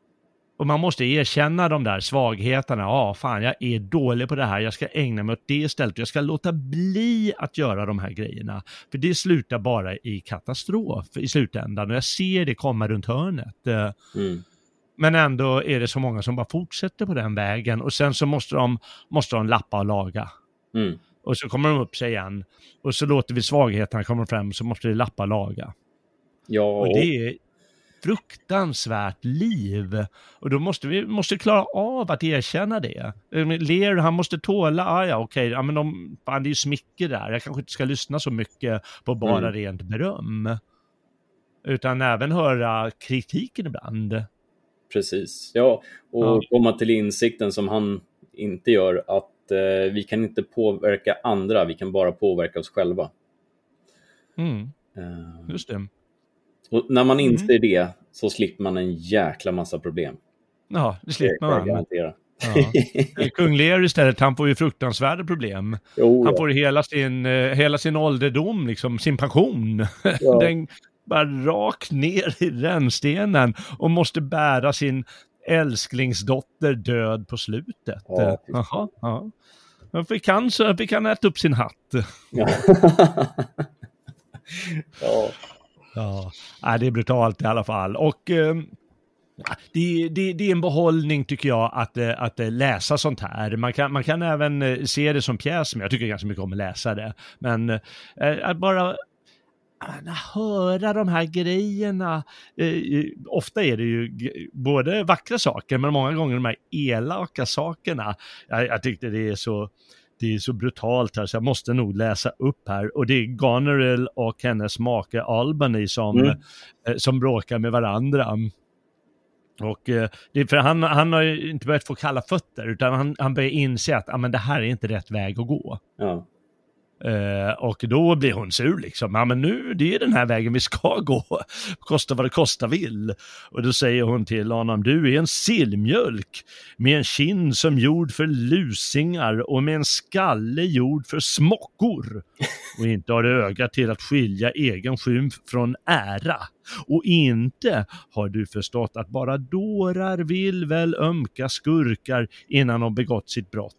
Speaker 1: Och man måste erkänna de där svagheterna. Ja, fan, jag är dålig på det här. Jag ska ägna mig åt det istället. Jag ska låta bli att göra de här grejerna. För det slutar bara i katastrof i slutändan. Och jag ser det komma runt hörnet.
Speaker 2: Mm,
Speaker 1: Men ändå är det så många som bara fortsätter på den vägen. Och sen så måste de, måste de lappa och laga.
Speaker 2: mm.
Speaker 1: Och så kommer de upp sig igen. Och så låter vi svagheterna komma fram, så måste vi lappa och laga.
Speaker 2: Ja,
Speaker 1: Och det är fruktansvärt liv. Och då måste vi måste klara av att erkänna det. Eh, Lear, han måste tåla, ah, ja okej, ja, men de, fan, det är ju smicker där. Jag kanske inte ska lyssna så mycket på bara
Speaker 2: Mm.
Speaker 1: rent beröm. Utan även höra kritiken ibland.
Speaker 2: Precis, ja. Och
Speaker 1: Ja.
Speaker 2: komma till insikten som han inte gör, att eh, vi kan inte påverka andra, vi kan bara påverka oss själva.
Speaker 1: Mm,
Speaker 2: Eh,
Speaker 1: just det.
Speaker 2: och när man
Speaker 1: Mm.
Speaker 2: inser det så slipper man en jäkla massa problem.
Speaker 1: Ja, det slipper man.
Speaker 2: garantera.
Speaker 1: Ja. Kung Lear istället, han får ju fruktansvärda problem.
Speaker 2: Jo,
Speaker 1: Han
Speaker 2: ja.
Speaker 1: får hela sin, eh, hela sin ålderdom, liksom, sin pension.
Speaker 2: Ja. [LAUGHS]
Speaker 1: Den bara rakt ner i rännstenen och måste bära sin älsklingsdotter död på slutet.
Speaker 2: Ja.
Speaker 1: Jaha, ja. Men fick han, så fick han äta upp sin hatt. [LAUGHS]
Speaker 2: Ja. ja.
Speaker 1: Ja, det är brutalt i alla fall. Och eh, det, det, det är en behållning tycker jag att, eh, att eh, läsa sånt här. Man kan, man kan även eh, se det som pjäs, men jag tycker ganska mycket om att läsa det. Men eh, att bara höra de här grejerna. Eh, ofta är det ju både vackra saker, men många gånger de här elaka sakerna. Jag, jag tyckte det är så det är så brutalt här så jag måste nog läsa upp här. Och det är Goneril och hennes make Albany som,
Speaker 2: Mm.
Speaker 1: eh, som bråkar med varandra. Och eh, det för han, han har ju inte börjat få kalla fötter utan han, han börjar inse att ah, men det här är inte rätt väg att gå.
Speaker 2: ja.
Speaker 1: Eh, och då blir hon sur liksom. Ja men nu, det är den här vägen vi ska gå. [LAUGHS] Kosta vad det kosta vill. Och då säger hon till honom, du är en sillmjölk med en kind som gjord för lusingar och med en skalle gjord för smockor. [LAUGHS] Och inte har du öga till att skilja egen skymf från ära. Och inte har du förstått att bara dårar vill väl ömka skurkar innan de begått sitt brott.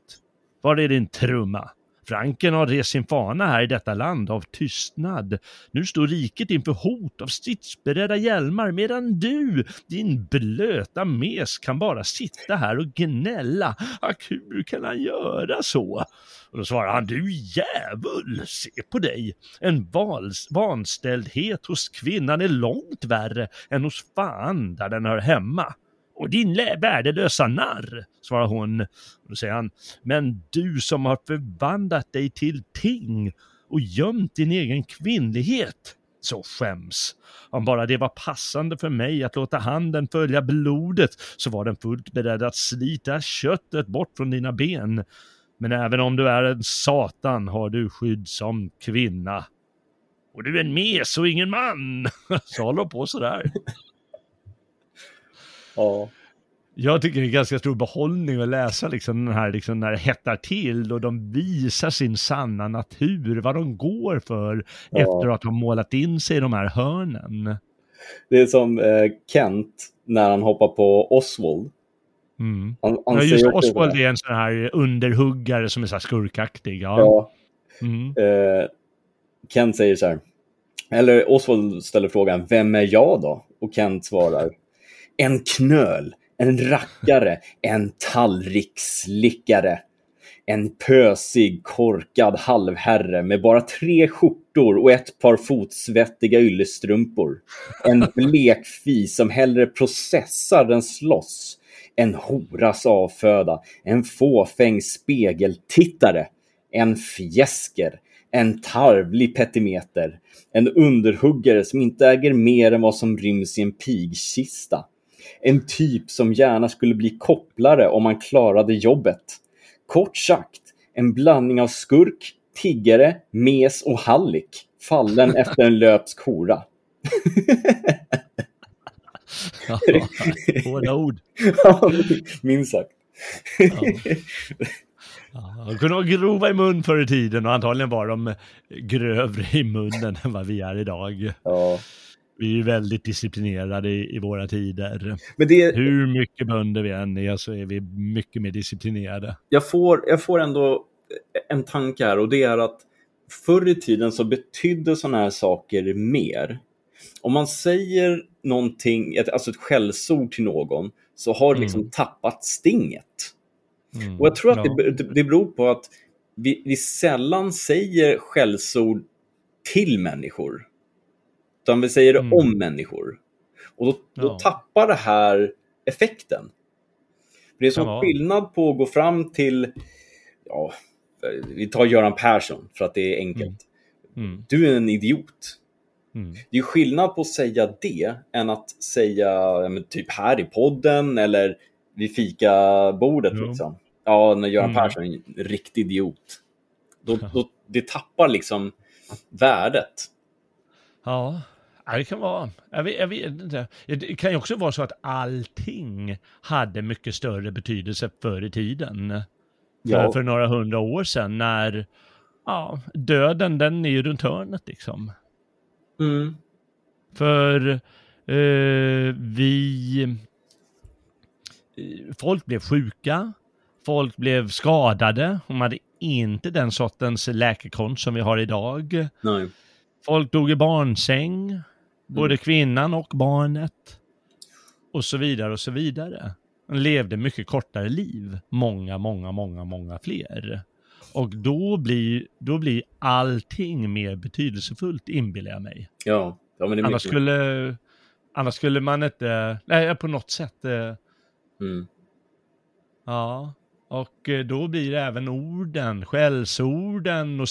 Speaker 1: Var är din trumma? Franken har rest sin fana här i detta land av tystnad. Nu står riket inför hot av stridsberedda hjälmar medan du, din blöta mes, kan bara sitta här och gnälla. Ack, hur kan han göra så? Och då svarar han, du djävul, se på dig. En vals, vanställdhet hos kvinnan är långt värre än hos fan där den hör hemma. Och din värdelösa narr, svarar hon. Då säger han, men du som har förvandlat dig till ting och gömt din egen kvinnlighet, så skäms. Om bara det var passande för mig att låta handen följa blodet så var den fullt beredd att slita köttet bort från dina ben. Men även om du är en satan har du skydd som kvinna. Och du är en mes och ingen man. Så håller på sådär.
Speaker 2: Ja.
Speaker 1: Jag tycker det är ganska stor behållning att läsa liksom den här, liksom när det hettar till och de visar sin sanna natur, vad de går för
Speaker 2: Ja.
Speaker 1: efter att ha målat in sig i de här hörnen.
Speaker 2: Det är som eh, Kent när han hoppar på Oswald.
Speaker 1: Mm.
Speaker 2: Han, han
Speaker 1: Ja, just Oswald är en sån här underhuggare som är så här skurkaktig. Ja.
Speaker 2: Ja,
Speaker 1: Mm.
Speaker 2: eh, Kent säger så här. Eller Oswald ställer frågan, vem är jag då? Och Kent svarar, en knöl, en rackare, en tallriksslickare. En pösig, korkad halvherre med bara tre skjortor och ett par fotsvettiga yllestrumpor. En blekfi som hellre processar än slåss. En horas avföda, en fåfäng spegeltittare. En fjäsker, en tarvlig petimeter. En underhuggare som inte äger mer än vad som ryms i en pigkista. En typ som gärna skulle bli kopplare om man klarade jobbet. Kort sagt, en blandning av skurk, tiggare, mes och hallick, fallen [LAUGHS] efter en löpsk hora.
Speaker 1: Ja, [LAUGHS] Hårda ord.
Speaker 2: Minst sagt.
Speaker 1: Ja, de kunde vara grova i mun förr i tiden och antagligen var de grövre i munnen än vad vi är idag.
Speaker 2: Ja.
Speaker 1: Vi är ju väldigt disciplinerade i, i våra tider.
Speaker 2: Det,
Speaker 1: Hur mycket bönder vi än är så är vi mycket mer disciplinerade.
Speaker 2: jag, får, jag får ändå en tanke här och det är att förr i tiden så betydde sådana här saker mer. Om man säger någonting, alltså ett skällsord till någon, så har det liksom
Speaker 1: Mm.
Speaker 2: tappat stinget.
Speaker 1: Mm.
Speaker 2: Och jag tror att
Speaker 1: Ja.
Speaker 2: det, det, det beror på att vi, vi sällan säger skällsord till människor. Utan vi säger det
Speaker 1: Mm.
Speaker 2: om människor. Och då, då
Speaker 1: Ja.
Speaker 2: tappar det här effekten. Det är som
Speaker 1: vara.
Speaker 2: skillnad på att gå fram till, ja, vi tar Göran Persson för att det är enkelt.
Speaker 1: Mm.
Speaker 2: Du är en idiot.
Speaker 1: Mm.
Speaker 2: Det är skillnad på att säga det än att säga ja, typ här i podden eller vid fikabordet.
Speaker 1: Jo.
Speaker 2: Liksom. Ja, när Göran
Speaker 1: Mm.
Speaker 2: Persson är en riktig idiot. Då, [LAUGHS] då, det tappar liksom värdet.
Speaker 1: Ja, ja, det kan vara. Jag vet, jag vet inte. Det kan ju också vara så att allting hade mycket större betydelse förr i tiden. För,
Speaker 2: Ja.
Speaker 1: för några hundra år sedan när ja, döden den är ju runt hörnet liksom.
Speaker 2: Mm.
Speaker 1: För eh, vi... Folk blev sjuka, folk blev skadade, de hade inte den sortens läkekonst som vi har idag.
Speaker 2: Nej.
Speaker 1: Folk dog i barnsäng, både kvinnan och barnet. Och så vidare och så vidare. De levde mycket kortare liv, många, många, många, många fler. Och då blir, då blir allting mer betydelsefullt, inbillar jag mig.
Speaker 2: Ja. ja, men det är
Speaker 1: Annars
Speaker 2: mycket.
Speaker 1: skulle, annars skulle man inte, nej på något sätt, eh,
Speaker 2: Mm.
Speaker 1: ja. Och eh, då blir även orden, skällsorden och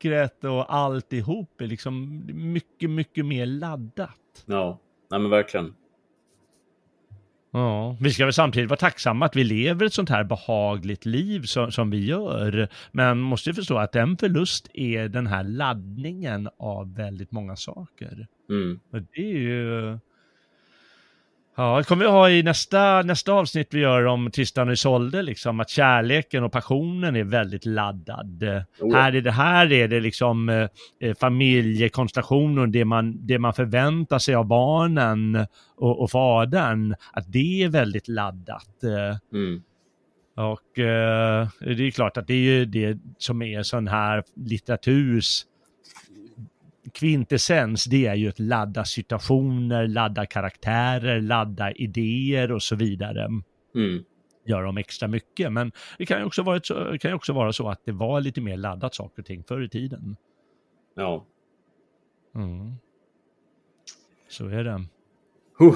Speaker 1: smickret och alltihop är liksom mycket, mycket mer laddat.
Speaker 2: Ja, nej men verkligen.
Speaker 1: Ja, vi ska väl samtidigt vara tacksamma att vi lever ett sånt här behagligt liv som, som vi gör. Men måste ju förstå att en förlust är den här laddningen av väldigt många saker.
Speaker 2: Mm.
Speaker 1: Och det är ju... Ja, det kommer vi ha i nästa, nästa avsnitt vi gör om Tristan och Isolde, liksom att kärleken och passionen är väldigt laddad.
Speaker 2: Oh.
Speaker 1: Här, är det, här är det liksom eh, eh, familjekonstellationer, det man, det man förväntar sig av barnen och, och fadern, att det är väldigt laddat.
Speaker 2: Mm.
Speaker 1: och eh, det är klart att det är ju det som är sån här litteraturs kvintessens, det är ju att ladda situationer, ladda karaktärer, ladda idéer och så vidare.
Speaker 2: Mm.
Speaker 1: Gör dem extra mycket, men det kan ju också vara, ett, så- det kan ju också vara så att det var lite mer laddat saker och ting förr i tiden.
Speaker 2: Ja.
Speaker 1: Mm. Så är det.
Speaker 2: Huh.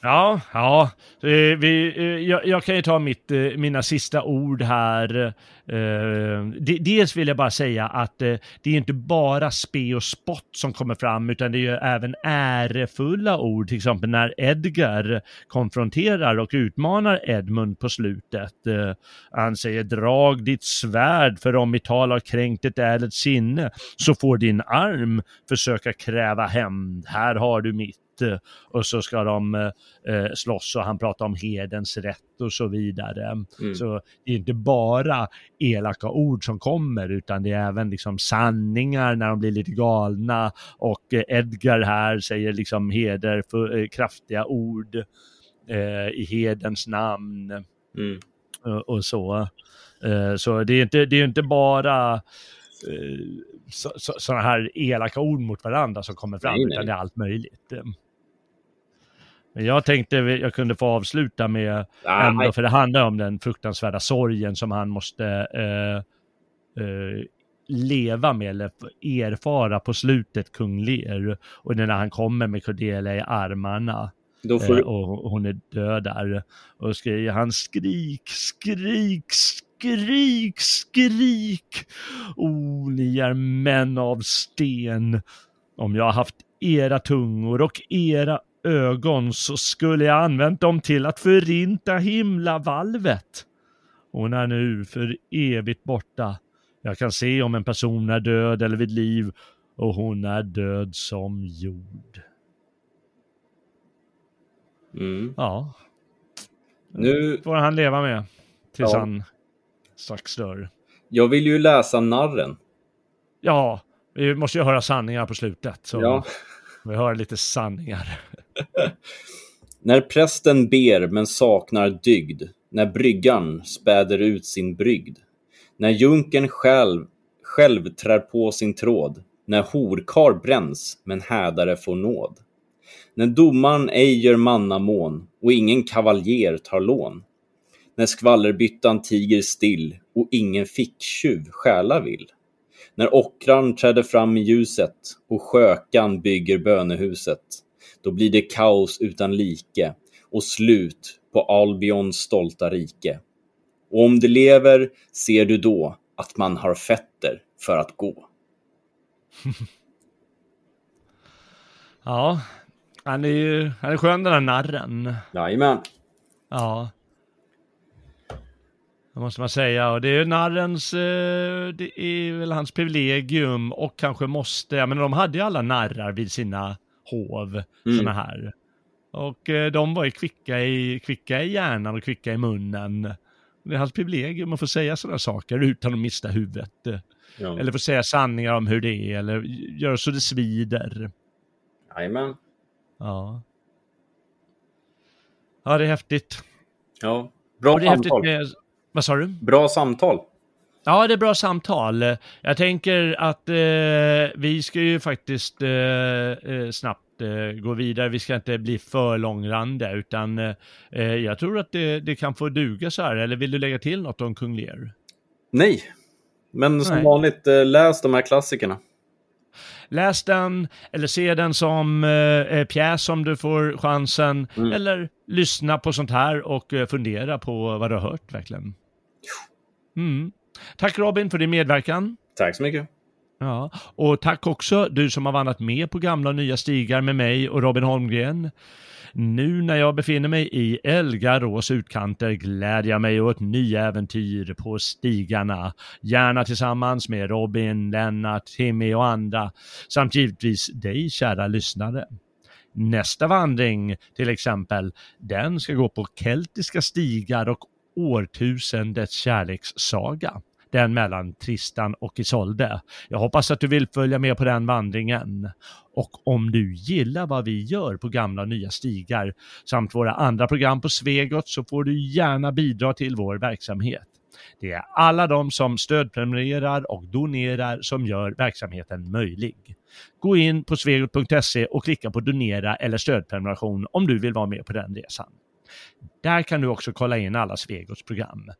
Speaker 1: Ja, ja. Eh, Vi, eh, jag, jag kan ju ta mitt, eh, mina sista ord här. Eh, de- Dels vill jag bara säga att eh, det är inte bara spe och spott som kommer fram, utan det är ju även ärefulla ord, till exempel när Edgar konfronterar och utmanar Edmund på slutet. Eh, Han säger drag ditt svärd, för om mitt tal har kränkt ett ädelt sinne, så får din arm försöka kräva hämnd. Här har du mitt. Eh, Och så ska de eh, slåss och han pratar om hedens rätt och så vidare.
Speaker 2: Mm.
Speaker 1: Så det är inte bara elaka ord som kommer utan det är även liksom sanningar när de blir lite galna och eh, Edgar här säger liksom heder för eh, kraftiga ord eh, i hedens namn
Speaker 2: Mm.
Speaker 1: och, och så. Eh, så det är inte, det är inte bara eh, så, sådana här elaka ord mot varandra som kommer fram,
Speaker 2: Nej, nej.
Speaker 1: utan det är allt möjligt. Men jag tänkte jag kunde få avsluta med,
Speaker 2: Ah,
Speaker 1: ändå, för det handlar om den fruktansvärda sorgen som han måste eh, eh, leva med eller erfara på slutet, kung Lear. Och när han kommer med Cordelia i armarna.
Speaker 2: Får
Speaker 1: Eh, och hon är död där. Och skriker han skrik, skrik, skrik, skrik. O, ni är män av sten. Om jag haft era tungor och era ögon så skulle jag använt dem till att förinta himlavalvet. Hon är nu för evigt borta. Jag kan se om en person är död eller vid liv och hon är död som jord.
Speaker 2: Mm.
Speaker 1: Ja,
Speaker 2: Nu,
Speaker 1: får han leva med tills
Speaker 2: Ja.
Speaker 1: han strax dör.
Speaker 2: jag vill ju läsa Narren.
Speaker 1: Ja, vi måste ju höra sanningar på slutet. Så
Speaker 2: Ja.
Speaker 1: vi hör lite sanningar. [LAUGHS]
Speaker 2: När prästen ber men saknar dygd, när bryggan späder ut sin brygd, när junken själv, själv trär på sin tråd, när horkar bränns men hädare får nåd. När domaren ej gör mannamån och ingen kavaljer tar lån. När skvallerbyttan tiger still och ingen ficktjuv stjäla vill. När ockran träder fram i ljuset och skökan bygger bönehuset. Då blir det kaos utan like och slut på Albions stolta rike. Och om det lever ser du då att man har fetter för att gå. [LAUGHS]
Speaker 1: Ja, han är ju han är skön den där narren.
Speaker 2: Jajamän.
Speaker 1: Ja. Det måste man säga. Och det är ju narrens, eh, det är väl hans privilegium och kanske måste, ja men de hade ju alla narrar vid sina hov,
Speaker 2: Mm.
Speaker 1: såna här. Och eh, de var ju kvicka i, kvicka i hjärnan och kvicka i munnen. Det är hans privilegium att få säga sådana saker utan att mista huvudet.
Speaker 2: Ja.
Speaker 1: Eller få säga sanningar om hur det är, eller göra så det svider.
Speaker 2: Jajamän.
Speaker 1: Ja. Ja, det är häftigt.
Speaker 2: Ja. Bra samtal.
Speaker 1: med... Vad sa du?
Speaker 2: Bra samtal.
Speaker 1: Ja, det är bra samtal. Jag tänker att eh, vi ska ju faktiskt eh, eh, snabbt gå vidare. Vi ska inte bli för långrandiga, utan eh, jag tror att det, det kan få duga så här. Eller vill du lägga till något om Kung Lear?
Speaker 2: Nej. Men som
Speaker 1: Nej.
Speaker 2: vanligt, eh, läs de här klassikerna.
Speaker 1: Läs den, eller se den som eh, eh, pjäs om du får chansen,
Speaker 2: Mm.
Speaker 1: eller lyssna på sånt här och eh, fundera på vad du har hört verkligen. Mm. Tack Robin för din medverkan.
Speaker 2: Tack så mycket.
Speaker 1: Ja, och tack också du som har vandrat med på gamla och nya stigar med mig och Robin Holmgren. Nu när jag befinner mig i Elgarås utkanter glädjer jag mig åt nya äventyr på stigarna. Gärna tillsammans med Robin, Lennart, Timmy och andra. Samt givetvis dig kära lyssnare. Nästa vandring till exempel, den ska gå på keltiska stigar och årtusendets kärlekssaga den mellan Tristan och Isolde. Jag hoppas att du vill följa med på den vandringen. Och om du gillar vad vi gör på gamla och nya stigar samt våra andra program på Svegot så får du gärna bidra till vår verksamhet. Det är alla de som stödprenumererar och donerar som gör verksamheten möjlig. Gå in på svegot.se och klicka på donera eller stödprenumeration om du vill vara med på den resan. Där kan du också kolla in alla Svegots program.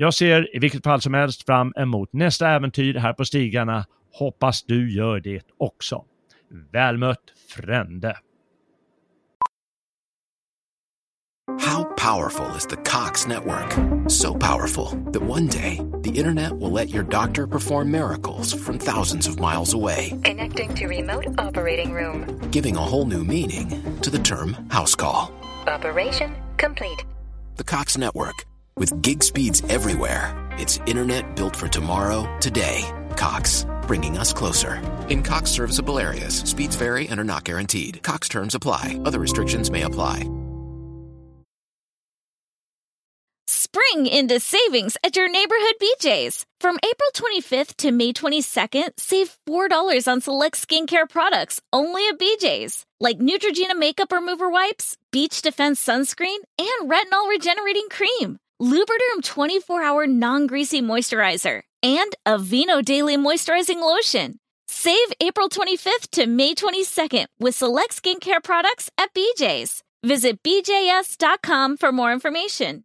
Speaker 1: Jag ser i vilket fall som helst fram emot nästa äventyr här på stigarna. Hoppas du gör det också. Väl mött Frände!
Speaker 3: How powerful is the Cox network? So powerful that one day the internet will let your doctor perform miracles from thousands of miles away.
Speaker 4: Connecting to remote operating room.
Speaker 3: Giving a whole new meaning to the term house call.
Speaker 4: Operation complete.
Speaker 3: The Cox network with gig speeds everywhere. It's internet built for tomorrow, today. Cox, bringing us closer. In Cox serviceable areas, speeds vary and are not guaranteed. Cox terms apply, other restrictions may apply.
Speaker 5: Spring into savings at your neighborhood BJ's. From April 25th to May 22nd, save $4 on select skincare products only at BJ's, like Neutrogena makeup remover wipes, Beach Defense sunscreen, and retinol regenerating cream. Lubriderm 24 hour non greasy moisturizer, and Aveeno Daily Moisturizing Lotion. Save April 25th to May 22nd with select skincare products at BJ's. Visit BJS.com for more information.